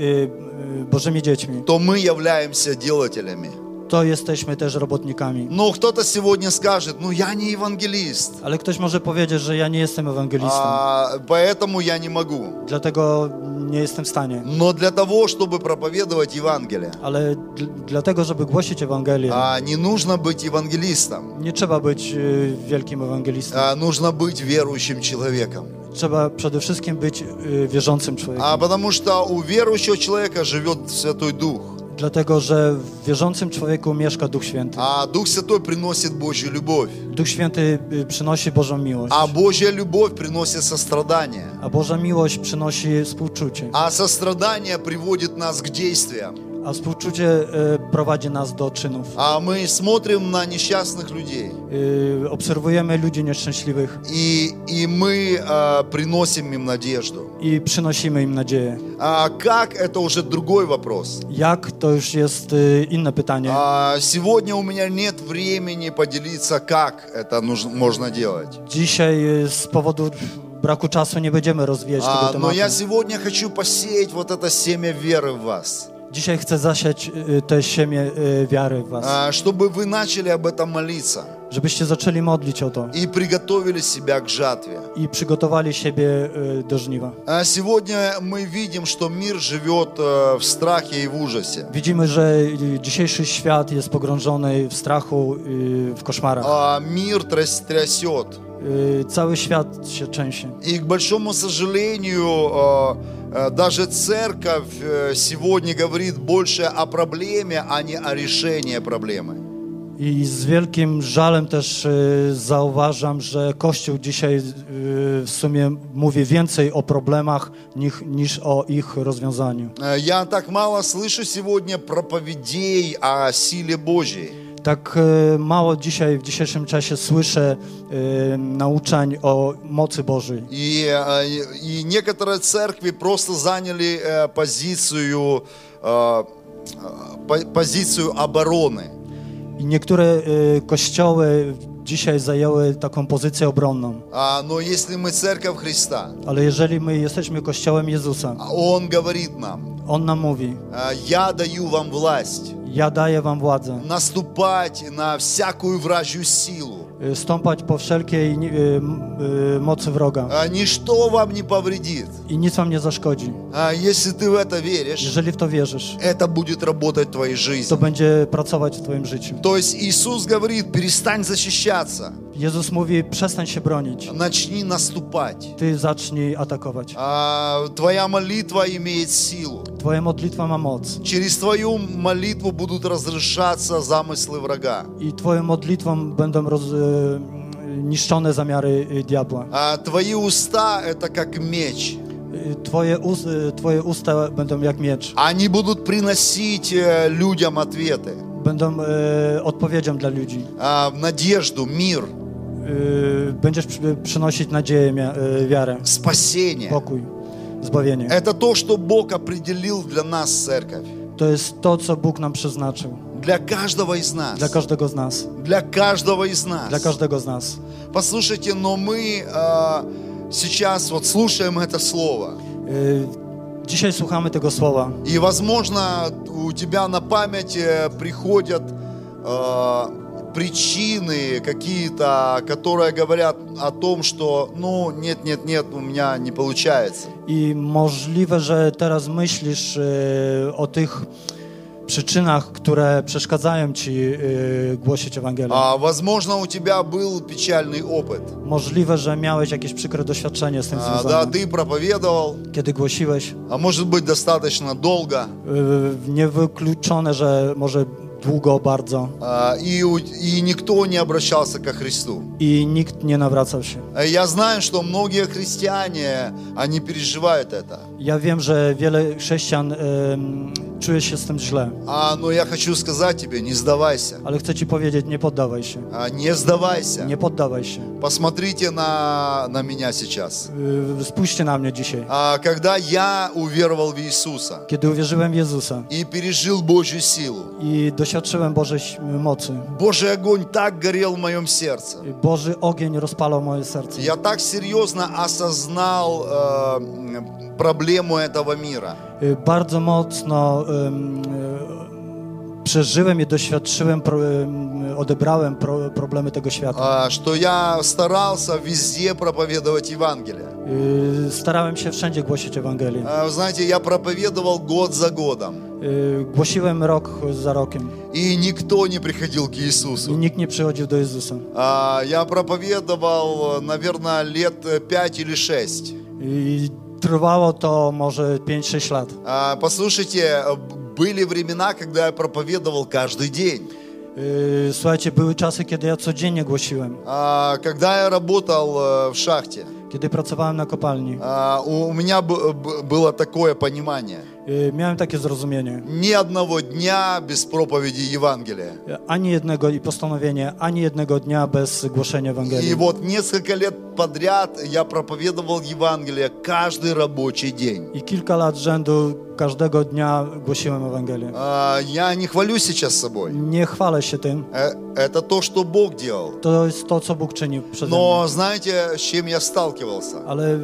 Bożymi dziećmi,
то мы являемся делателями.
to jesteśmy też robotnikami.
Но кто-то сегодня скажет, ну я не евангелист,
Ale ktoś może powiedzieć, że ja nie jestem ewangelistą,
а, поэтому я не могу.
dlatego nie jestem w stanie.
Но для того, чтобы проповедовать Евангелие,
Ale dl- dlatego, żeby głosić Ewangelię,
а, не нужно быть евангелистом,
nie trzeba być y, wielkim ewangelistą.
а, нужно быть верующим человеком.
Trzeba przede wszystkim być y, wierzącym człowiekiem.
А потому что у верующего человека живет Святой Дух.
Dlatego, że w wierzącym człowieku mieszka Duch Święty.
А Дух Святой приносит Божью любовь.
Duch Święty y, przynosi Bożą miłość,
А Божья любовь приносит сострадание.
a Boża miłość przynosi współczucie,
А сострадание приводит нас к действиям.
A współczucie y, prowadzi nas do czynów.
А мы смотрим на несчастных людей,
Y, Obserwujemy ludzi nieszczęśliwych
и, и мы а, приносим им надежду.
i przynosimy im nadzieję.
А как, это уже другой вопрос.
Jak, to już jest y, inne pytanie.
А, сегодня у меня нет времени поделиться, как это нужно, можно делать.
Dzisiaj y, z powodu braku czasu nie będziemy rozwijać tego
А, но
tematu.
я сегодня хочу посеять вот это семя веры в вас,
Dzisiaj chcę zasiać y, te siemię y, wiary w was,
а, чтобы вы начали об этом молиться
Żebyście zaczęli modlić o to
и приготовили себя к жатве.
i przygotowali siebie y, do żniwa.
А Сегодня мы видим, что мир живет э, в страхе и в ужасе.
Widzimy, że y, dzisiejszy świat jest pogrążony w strachu, y, w koszmarach.
А Мир тряс- трясет.
Y, Cały świat się trzęsie.
И, к большому сожалению, э, э, даже церковь э, сегодня говорит больше о проблеме, а не о решении проблемы.
I z wielkim żalem też y, zauważam, że Kościół dzisiaj y, w sumie mówi więcej o problemach niż, niż o ich rozwiązaniu.
Э, Я так мало слышу сегодня проповедей о силе Божьей.
Tak y, mało dzisiaj, w dzisiejszym czasie słyszę y, nauczań o mocy Bożej.
И, э, и некоторые церкви просто заняли э, позицию,
I niektóre y, kościoły dzisiaj zajęły taką pozycję obronną.
А, Но если мы церковь Христа,
Ale jeżeli my jesteśmy kościołem Jezusa,
а Он говорит нам,
On nam mówi,
э, я даю вам власть
ja daję wam władzę
наступать на всякую вражью силу.
Y, stąpać po wszelkiej y, m- y, mocy wroga
А, Ничто вам не повредит.
i nic wam nie zaszkodzi.
А, Если ты в это веришь,
Jeżeli w to wierzysz,
это будет работать в твоей
to
жизни.
będzie pracować w twoim życiu.
То есть Иисус говорит, перестань защищаться,
Jezus mówi, przestań się bronić,
начни наступать.
ty zacznij atakować.
А, Твоя молитва имеет силу.
Twoja modlitwa ma moc
Через твою молитву будут разрешаться замыслы врага.
i twoją modlitwą będą roz, y, niszczone zamiary y, diabła.
А Твои уста – это как меч.
Y, Twoje, ust, y, twoje usta będą jak miecz,
Они будут приносить э, людям ответы,
będą y, odpowiedzią dla ludzi.
а, надежду, мир,
Y, Będziesz przy- przynosić nadzieję, y, wiarę,
спасение.
pokój, zbawienie.
Это то, что Бог определил для нас, церковь.
To jest to, co Bóg nam przeznaczył.
Для каждого из нас.
Dla każdego z nas.
Для каждого из нас.
Dla każdego z nas.
Послушайте, но мы а, сейчас вот слушаем это слово.
Dzisiaj słuchamy tego słowa
И, возможно, у тебя на память э, приходят э, причины какие-то, которые говорят о том, что, ну, нет, нет, нет, у меня не получается.
i możliwe, że teraz myślisz y, o tych przyczynach, które przeszkadzają ci y, głosić Ewangelię.
А, возможно, у тебя был печальный опыт.
Możliwe, że miałeś jakieś przykre doświadczenie z tym
А, да, ты проповедовал,
Kiedy głosiłeś,
а может быть, достаточно долго,
y, niewykluczone, że może długo bardzo
а, и, и никто не обращался ко Христу.
i nikt nie nawracał się.
А Я знаю, что многие христиане, они переживают это.
Ja wiem, że wiele chrześcijan czujesz się z tym źle.
А, но я хочу сказать тебе, не сдавайся.
Ale chcę ci powiedzieć, nie poddawaj się.
А, Не сдавайся.
Nie poddawaj się.
Посмотрите на, на меня сейчас.
Spójrzcie na mnie dzisiaj.
А, Когда я уверовал в Иисуса
Kiedy uwierzyłem w Jezusa
и пережил Божью силу,
i doświadczyłem Bożej ś- mocy,
Божий огонь так горел в моем сердце.
Boży ogień rozpalał moje serce.
Я так серьезно осознал э, м, проблему этого мира.
Bardzo mocno przeżyłem i doświadczyłem, odebrałem pro, problemy tego świata.
А, Что я старался везде проповедовать Евангелие.
Starałem się wszędzie głosić Ewangelię.
А, знаете, я проповедовал год за годом.
Głosiłem rok za rokiem
И никто не приходил к Иисусу.
nikt nie przychodził do Jezusa.
А, Я проповедовал, наверное, лет 5 или 6.
Trwało to może 5-6 lat.
А, Послушайте, были времена, когда я проповедовал каждый день.
Y, Słuchajcie, były czasy, kiedy ja codziennie głosiłem,
А, Когда я работал э, в шахте,
kiedy pracowałem na kopalni.
а, у у меня б- б- было такое понимание.
Miałem takie zrozumienie.
Ни одного дня без проповеди Евангелия.
Ani jednego i postanowienie, ani jednego dnia bez głoszenia
И
Ewangelii.
вот несколько лет подряд я проповедовал Евангелие каждый рабочий день.
I kilka lat rzędu każdego dnia głosiłem Ewangelię.
А, Я не хвалюсь сейчас собой.
Nie chwalę się tym.
Э, Это то, что Бог делал.
To jest to, co Bóg czynił przede mną.
Но знаете, с чем я сталкивался?
Ale y,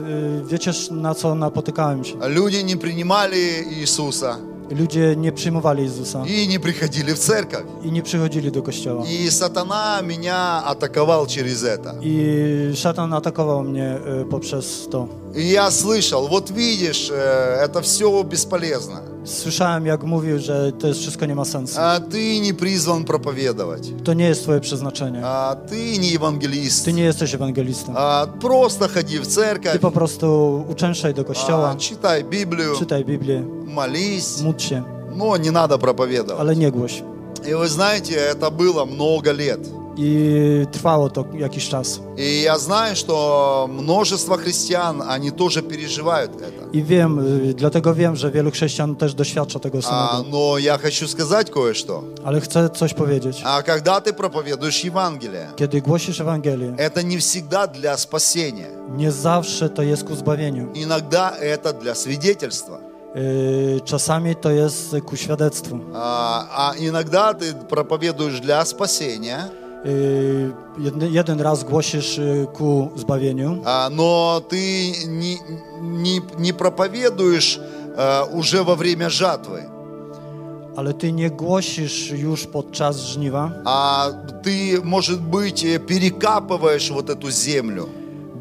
wiecie, na co napotykałem się?
Люди не принимали Иисуса
Ludzie nie przyjmowali Jezusa
и не приходили в церковь.
i nie przychodzili do kościoła.
И сатана меня атаковал через это.
I szatan atakował mnie y, poprzez to.
И я слышал, вот видишь, э, это все бесполезно.
Słyszałem, jak mówił, że to jest wszystko nie ma sensu.
А Ты не призван проповедовать.
To nie jest twoje przeznaczenie.
А Ты не евангелист.
Ty nie jesteś ewangelistą.
А, Просто ходи в
Ty
церковь,
po prostu uczęszczaj do
а,
kościoła,
читай Библию,
czytaj Biblię,
молись,
módl się,
но не надо проповедовать.
ale nie głoś.
И вы знаете, это было много лет.
I trwało to jakiś czas.
И я знаю, что множество христиан, они тоже переживают это.
I wiem, y, dlatego wiem, że wielu chrześcijan też doświadcza tego
А,
samego.
но я хочу сказать кое-что.
Ale chcę coś powiedzieć.
А когда ты проповедуешь Евангелие,
Kiedy głosisz Ewangelię,
это не всегда для спасения.
nie zawsze to jest ku zbawieniu.
Иногда это для свидетельства.
Y, Czasami to jest ku świadectwu.
А, а иногда ты проповедуешь для спасения,
Y, Jeden, jeden raz głosisz y, ku zbawieniu,
а, но ты не, не, не проповедуешь а, уже во время жатвы,
ale ty nie głosisz już podczas żniwa.
а ты, может быть, э, перекапываешь вот эту землю,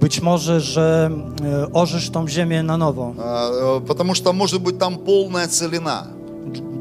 Być może, że y, orzesz tą ziemię na nowo,
а, э, потому что, может быть, там полная целина.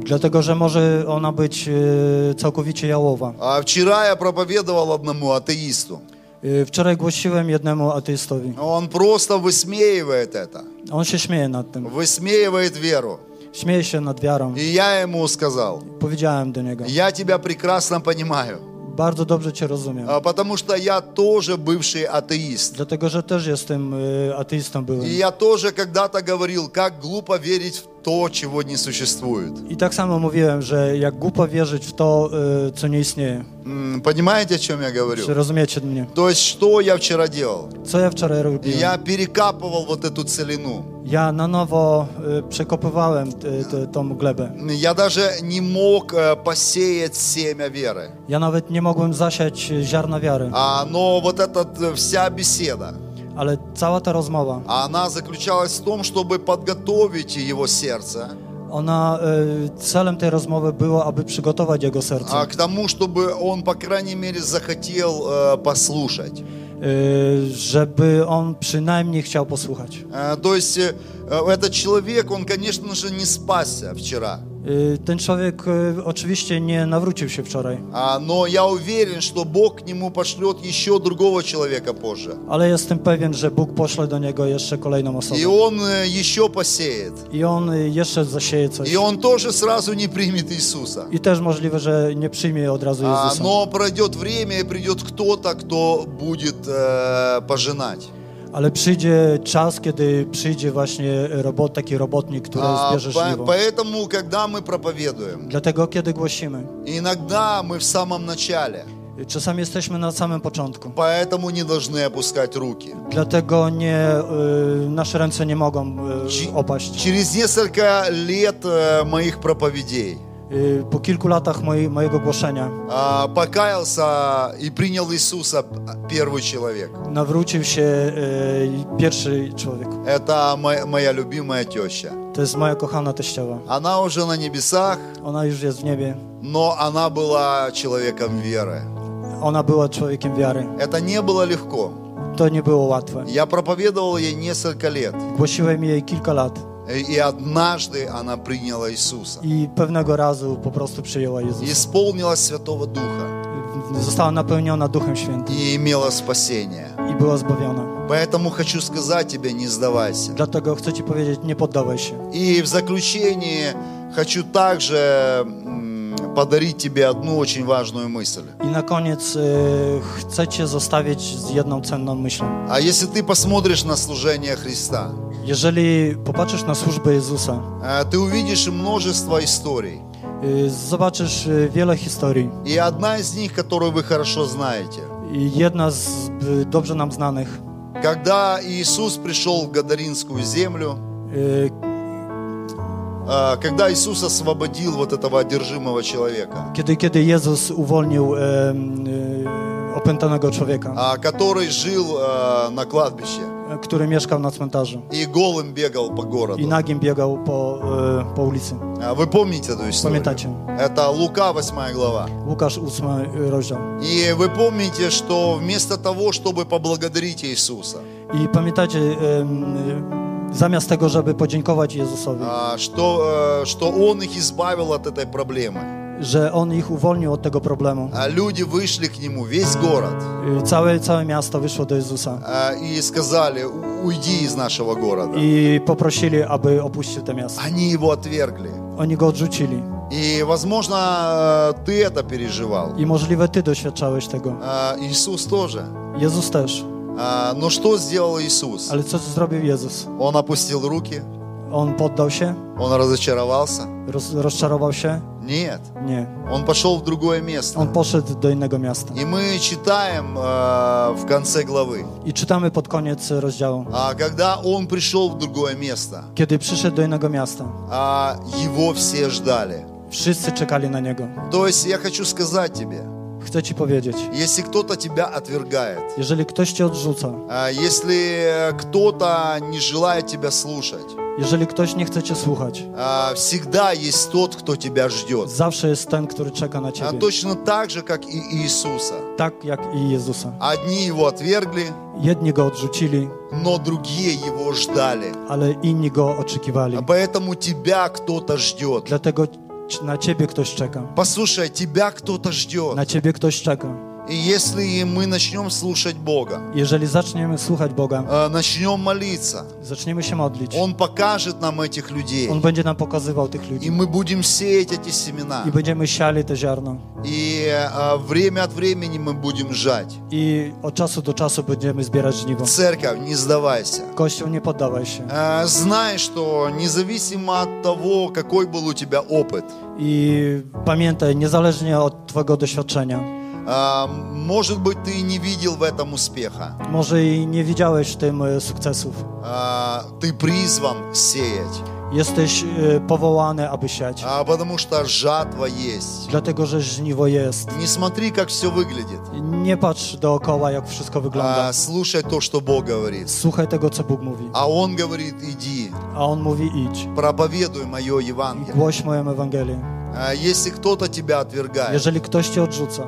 Dlatego że może ona być y, całkowicie jałowa.
А вчера я проповедовал одному атеисту.
Y, Wczoraj głosiłem jednemu ateistowi.
Он просто высмеивает это,
On się śmieje nad tym.
высмеивает веру.
Śmieje się nad wiarą.
И я ему сказал,
Powiedziałem do niego.
я тебя прекрасно понимаю,
Bardzo dobrze cię rozumiem.
а, потому что я тоже бывший атеист.
Dlatego, że też jestem y, ateistą byłem.
И я тоже когда-то говорил, как глупо верить в то, чего не существует.
I tak samo mówiłem, że jak głupo wierzyć w to, y, co nie istnieje.
М, Понимаете, о чем я говорю?
Czy rozumiecie mnie?
То есть, что я вчера делал?
Co ja wczoraj robiłem?
Я перекапывал вот эту целину.
Ja na nowo y, przekopywałem y, t- tą glebę.
Я даже не мог э, посеять семя веры.
Ja nawet nie mogłem zasiać y, ziarna wiary.
А, но вот эта э, вся беседа,
Ale cała ta rozmowa,
она заключалась в том, чтобы подготовить его сердце
ona, y, celem tej rozmowy było, aby przygotować jego serce.
а, к тому, чтобы он, по крайней мере, захотел э, послушать.
Y, żeby on przynajmniej chciał posłuchać.
Э, То есть э, э, этот человек, он, конечно же, не спасся вчера.
Y, Ten człowiek y, oczywiście nie nawrócił się wczoraj,
А, Но я уверен, что Бог к нему пошлет еще другого человека позже.
ale jestem pewien, że Bóg poszle do niego jeszcze kolejną osobę.
И он э, еще посеет.
I on y, jeszcze zasieje coś.
И он тоже сразу не примет Иисуса.
I też możliwe, że nie przyjmie od razu
А,
Jezusa.
Но пройдет время, и придет кто-то, кто будет э, пожинать.
Ale przyjdzie czas, kiedy przyjdzie właśnie robot, taki robotnik, który
А,
zbierze
по-
żniwo.
Поэтому, когда мы проповедуем,
Dlatego, kiedy głosimy,
иногда мы в самом начале,
czasami jesteśmy na samym początku.
поэтому не должны опускать руки.
Dlatego nie, y, nasze ręce nie mogą
Ci-
y, opaść.
Через несколько лет э, моих проповедей
Y, Po kilku latach mojej, mojego głoszenia
а, покаялся и принял Иисуса первый человек.
nawrócił się y, pierwszy człowiek.
Это моя, моя любимая теща.
To jest moja kochana teściowa.
Она уже на небесах,
Ona już jest w niebie.
но она была человеком веры.
Ona była człowiekiem wiary.
Это не было легко.
To nie było łatwe.
Я проповедовал ей несколько лет.
Głosiłem jej kilka lat
И и однажды она приняла Иисуса.
i pewnego razu po prostu przyjęła
И
Jezusa.
исполнилась Святого Духа.
Została napełniona Duchem Świętym
И имела спасение.
i była zbawiona.
Поэтому хочу сказать тебе, не сдавайся.
Dlatego chcę Ci powiedzieć, nie poddawaj się.
И в заключение хочу также подарить тебе одну очень важную мысль.
I na koniec y, chcę Cię zostawić z jedną cenną myślą.
А если ты посмотришь на служение Христа,
Jeżeli popatrzysz na służbę Jezusa,
ты увидишь множество историй.
zobaczysz wiele historii.
И одна из них, которую вы хорошо знаете.
I jedna z dobrze nam znanych,
Когда Иисус пришел в Гадаринскую землю, э, когда Иисус освободил вот этого одержимого человека,
kiedy, kiedy Jezus uwolnił y, opętanego człowieka,
а, который жил э, на кладбище
który mieszkał na cmentarzu
и голым бегал по
i
городу.
nagim biegał po, y, po ulicy.
А, Вы помните эту историю?
Pamiętacie?
Это Лука, 8 глава.
Łukasz 8 rozdział.
И вы помните, что вместо того, чтобы поблагодарить Иисуса,
I pamiętacie, em, y, zamiast tego, żeby podziękować Jezusowi,
а, что, э, что Он их избавил от этой проблемы,
że On ich uwolnił od tego problemu.
а люди вышли к Нему, весь город,
Całe, całe miasto wyszło do Jezusa
а, и сказали, «У- уйди из нашего города.
i poprosili, aby opuścił to miasto.
Они Его отвергли.
Oni go odrzucili.
И, возможно, э, ты это переживал.
I możliwe ty doświadczałeś tego.
А, Иисус тоже.
Jezus też.
А, Но что сделал Иисус?
Ale co zrobił Jezus?
Он опустил руки,
Poddał się?
Он разочаровался?
Roz, rozczarował się?
Нет.
Nie.
Он пошел в другое место.
On poszedł do innego miasta.
И мы читаем э, в конце главы,
I czytamy pod koniec rozdziału.
а, когда он пришел в другое место,
Kiedy przyszedł do innego miasta,
а, его все ждали.
wszyscy czekali na niego.
То есть я хочу сказать тебе,
Chcę ci powiedzieć,
если кто-то тебя отвергает,
jeżeli ktoś cię odrzuca,
а, если кто-то не желает тебя слушать,
jeżeli ktoś nie chce cię słuchać,
а, всегда есть тот, кто тебя ждет.
zawsze jest ten, który czeka na
А
ciebie.
точно так же, как и Иисуса.
Tak jak i Jezusa.
Одни его отвергли,
Jedni go odrzucili,
но другие его ждали.
ale inni go oczekiwali.
А Поэтому тебя кто-то ждет.
Dlatego c- na ciebie ktoś czeka.
Послушай, тебя кто-то ждет.
Na ciebie ktoś czeka.
И если мы начнем слушать Бога,
Jeżeli zaczniemy słuchać Boga,
э, начнем молиться,
zaczniemy się modlić,
Он покажет нам этих людей.
On będzie nam pokazywał tych
И
ludzi.
мы будем сеять эти семена.
I będziemy siali te ziarno.
И э, время от времени мы будем жать.
I od czasu do czasu będziemy zbierać żniwo.
Церковь, не сдавайся.
Kościół, nie poddawaj się.
Э, Знай, что независимо от того, какой был у тебя опыт,
I pamiętaj, niezależnie od Twojego doświadczenia,
э, может быть, ты не видел в этом успеха,
może i nie widziałeś w tym e, sukcesów.
э, ты призван сеять,
Jesteś e, powołany, aby siać.
а, потому что жатва есть.
Dlatego, że żniwo jest.
Не смотри, как все выглядит,
Nie patrz dookoła, jak wszystko wygląda.
а слушай то, что Бог говорит.
Słuchaj tego, co Bóg mówi.
А Он говорит, иди,
A On mówi, idź.
проповедуй мое Евангелие.
Głoś moją Ewangelię.
А Если кто-то тебя отвергает,
Jeżeli ktoś Cię odrzuca,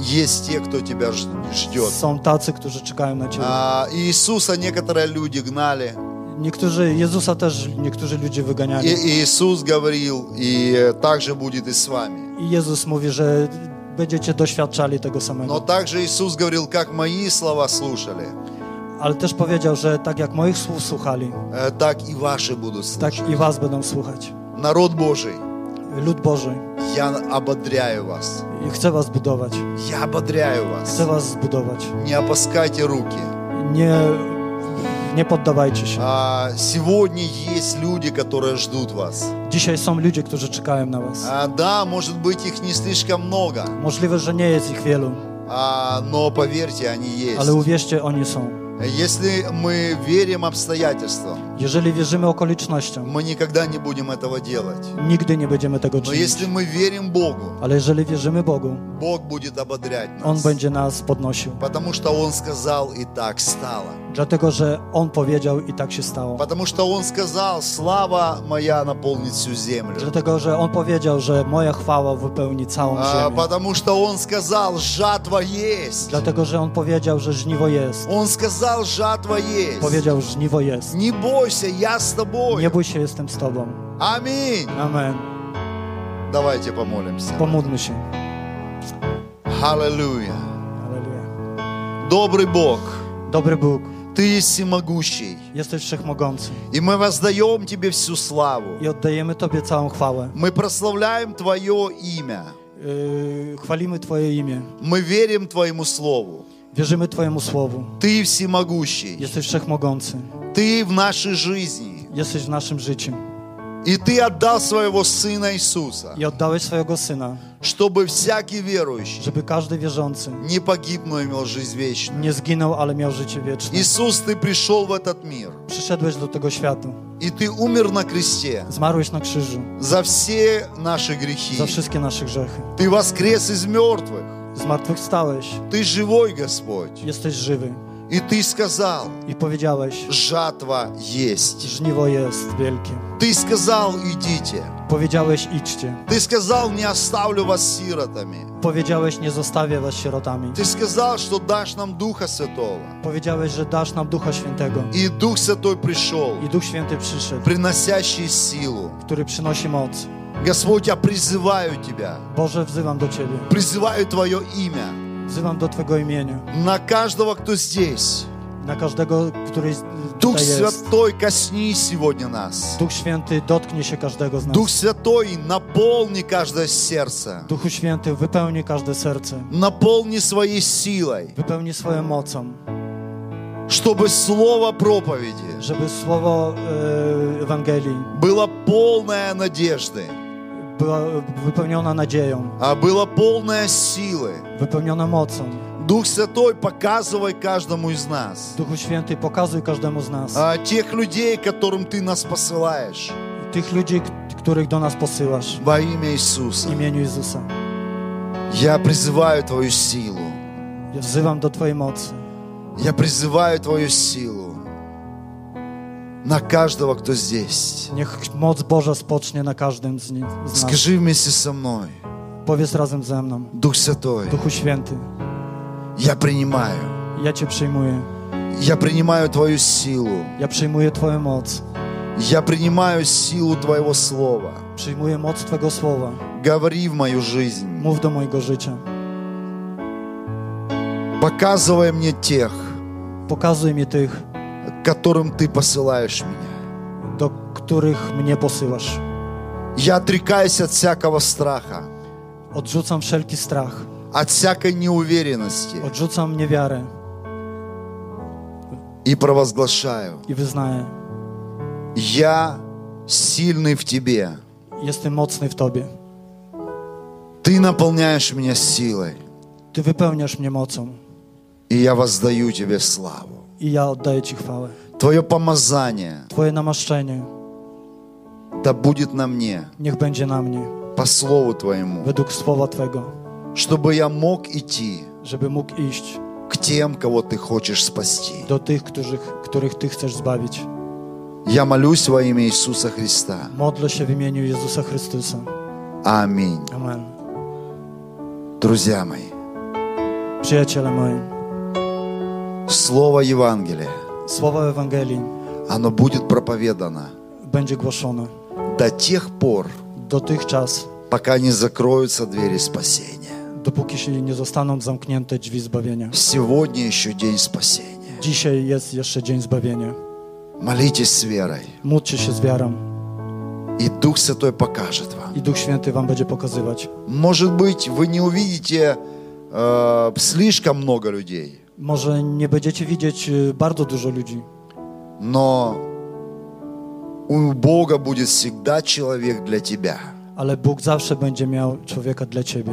есть те, кто тебя ж- ждет.
są tacy, którzy czekają na Ciebie.
А, Иисуса некоторые люди гнали,
Niektórzy, Jezusa też niektórzy ludzie wyganiali.
и Иисус говорил, и так же будет и с вами.
I Jezus mówi, że będziecie doświadczali tego
Но
samego.
также Иисус говорил, как мои слова слушали,
Ale też powiedział, że tak jak moich słów słuchali,
э, так и ваши будут
tak
слушать.
i was będą słuchać.
Народ Божий,
Lud Boży,
я ободряю вас.
i chcę was budować.
Я ободряю вас.
Chcę was zbudować.
Не опускайте руки.
Nie Nie poddawajcie się.
А, Сегодня есть люди, которые ждут вас.
Dzisiaj są ludzie, którzy czekają na was.
А, Да, может быть, их не слишком много,
Możliwe, że nie jest ich wielu,
а, но поверьте, они
ale
есть.
uwierzcie, oni są.
Если мы верим обстоятельствам,
Jeżeli wierzymy okolicznościom,
мы никогда не будем этого делать.
nigdy nie będziemy tego
Но
czynić.
если мы верим Богу,
Ale jeżeli wierzymy Bogu,
Бог будет ободрять
On
нас.
będzie nas podnosił.
Потому что Он сказал, и так стало.
Dlatego, że On powiedział i tak się stało.
Потому что Он сказал, слава моя наполнит всю землю.
Dlatego, że On powiedział, że moja chwała wypełni całą
А,
ziemię.
Потому что Он сказал, жатва есть.
Dlatego, że On powiedział, że żniwo jest.
Он сказал, жатва есть.
Powiedział, żniwo jest.
Не бойся, я с тобой.
Bój się, jestem z Tobą.
Аминь.
Amen.
Давайте помолимся.
Się.
Аллилуйя.
Aleluja.
Добрый Бог,
Dobry Bóg,
Ты есть всемогущий.
jesteś wszechmogący
И мы воздаем Тебе всю славу.
i oddajemy Tobie całą chwałę.
Мы прославляем Твое имя.
Chwalimy Twoje imię.
Мы верим Твоему Слову.
Wierzymy Twojemu Słowu.
Ты всемогущий.
Jesteś wszechmogący.
Ты в нашей жизни.
Jesteś w naszym życiu.
И Ты отдал Своего Сына Иисуса,
I oddałeś swojego Syna,
чтобы всякий верующий
żeby każdy wierzący
не погиб, но имел жизнь вечную.
nie zginął, ale miał życie wieczne.
Иисус, Ты пришел в этот мир.
Przyszedłeś do tego świata.
И Ты умер на кресте
Zmarłeś na krzyżu
за все наши грехи.
za wszystkie nasze grzechy.
Ты воскрес из мертвых.
Zmartwychwstałeś.
Ты живой, Господь.
Jesteś żywy.
И Ты сказал,
I powiedziałeś,
жатва есть.
żniwo jest wielkie.
Ты сказал, идите.
Powiedziałeś, idźcie.
Ты сказал, не оставлю вас сиротами.
Powiedziałeś, nie zostawię was sierotami.
Ты сказал, что дашь нам Духа Святого.
Powiedziałeś, że dasz nam Ducha Świętego.
И Дух Святой пришел,
I Duch Święty przyszedł,
приносящий силу.
który przynosi moc.
Господь, я призываю Тебя,
Boże, wzywam do Ciebie.
призываю Твое имя
Wzywam do Twego imienia.
на каждого, кто здесь.
Każdego, który z-
Дух. Святой, коснись сегодня нас.
Duch Święty dotknie się każdego z nas.
Дух Святой, наполни каждое сердце.
Duchu Święty, wypełni każde serce.
Наполни своей силой,
Wypełni swoją mocą,
чтобы слово проповеди
żeby słowo e, Ewangelii
было полное надежды,
była wypełniona nadzieją,
а было полное силы.
wypełniona mocą.
Дух Святой, показывай каждому из нас.
Duchu Święty, pokazuj każdemu z nas.
А, тех людей, которым Ты нас посылаешь.
Ludzi, k- których do nas posyłasz.
Во имя Иисуса.
imieniu Jezusa.
Я призываю Твою силу.
Ja wzywam do Twojej mocy.
Я призываю Твою силу на каждого, кто здесь.
Niech moc Boża spocznie na każdym z, nich, z nas.
Скажи вместе со мной,
Powiedz razem ze mną.
Дух Святой,
Duchu Święty,
я принимаю.
ja Cię przyjmuję.
Я принимаю Твою силу.
Ja przyjmuję Twoją moc.
Я принимаю силу Твоего Слова.
Przyjmuję moc Twego Słowa.
Говори в мою жизнь.
Mów do mojego życia.
Показывай мне тех,
Pokazuj mi tych,
к которым Ты посылаешь меня.
do których mnie posyłasz.
Я отрекаюсь от всякого страха,
Odrzucam wszelki strach.
от всякой неуверенности
Odrzucam niewiarę
и провозглашаю.
i wyznaję.
Я сильный в Тебе.
Jestem mocny w Tobie.
Ты наполняешь меня силой,
Ty wypełniasz mnie mocą
и я воздаю Тебе славу.
I ja oddaję Ci chwałę.
Твое помазание
Twoje namaszczenie
да будет на мне
niech będzie na mnie,
по Слову Твоему,
według Słowa Twego,
чтобы я мог идти
żeby mógł iść
к тем, кого Ты хочешь спасти.
do tych, których, których Ty chcesz zbawić.
Я молюсь во имя Иисуса Христа.
Się w imieniu Jezusa Chrystusa.
Аминь.
Amen.
Друзья мои,
Przyjaciele moi,
Слово Евангелия,
Słowo Ewangelii
оно будет проповедано
będzie głoszone
до тех пор,
dotychczas,
пока не закроются двери спасения.
dopóki się nie zostaną zamknięte drzwi zbawienia.
Сегодня еще день спасения.
Dzisiaj jest jeszcze dzień zbawienia.
Молитесь с верой,
Módlcie się z wiarą
и Дух Святой покажет вам.
i Duch Święty wam będzie pokazywać.
Может быть, вы не увидите э, слишком много людей,
Może nie będziecie widzieć y, bardzo dużo ludzi,
Но у Бога будет всегда человек для тебя.
Ale Bóg zawsze będzie miał człowieka dla ciebie.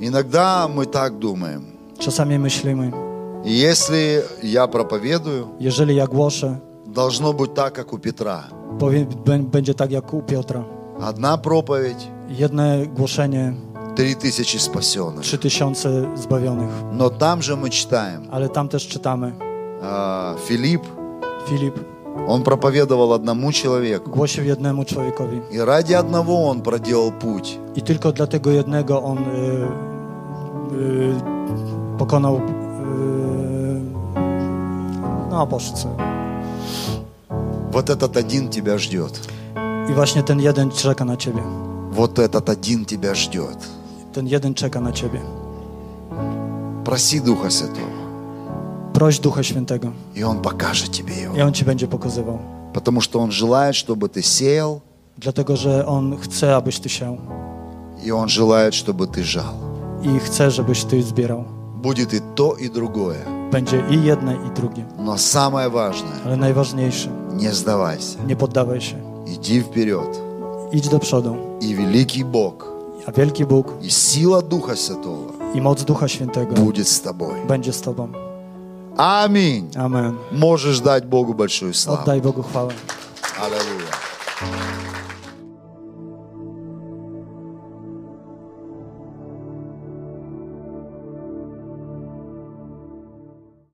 Иногда мы так думаем.
Czasami myślimy,
И Если я проповедую,
jeżeli ja głoszę,
должно быть так, как у Петра.
powie, bę- będzie tak jak u Piotra.
Одна проповедь,
Jedne głoszenie,
три тысячи спасенных.
trzy tysiące zbawionych.
Но там же мы читаем,
Ale tam też czytamy.
а, Филипп,
Filip
он проповедовал одному человеку.
głosił jednemu człowiekowi.
И ради одного он проделал путь.
I tylko dla tego jednego on y, y, pokonał. Y, no, poszedł.
Вот этот один тебя ждет.
I właśnie ten jeden czeka na ciebie.
Вот этот один тебя ждет.
Ten jeden czeka na ciebie.
Проси Духа Святого,
Proś Ducha Świętego
и Он покажет тебе его.
i On ci będzie pokazywał.
Потому что Он желает, чтобы ты сеял,
Dlatego, że On chce, abyś ty siał
и Он желает, чтобы ты жал.
i chce, żebyś ty zbierał.
Будет и то, и другое.
Będzie i jedne, i drugie.
Но самое важное,
Ale najważniejsze,
не сдавайся.
nie poddawaj się.
Иди вперед.
Idź do przodu.
И великий Бог,
A wielki Bóg
и сила Духа Святого
i moc Ducha Świętego
будет с тобой.
będzie z tobą.
Аминь.
Amen.
Можешь дать Богу большую славу.
Bogu chwałę.
Аллилуйя.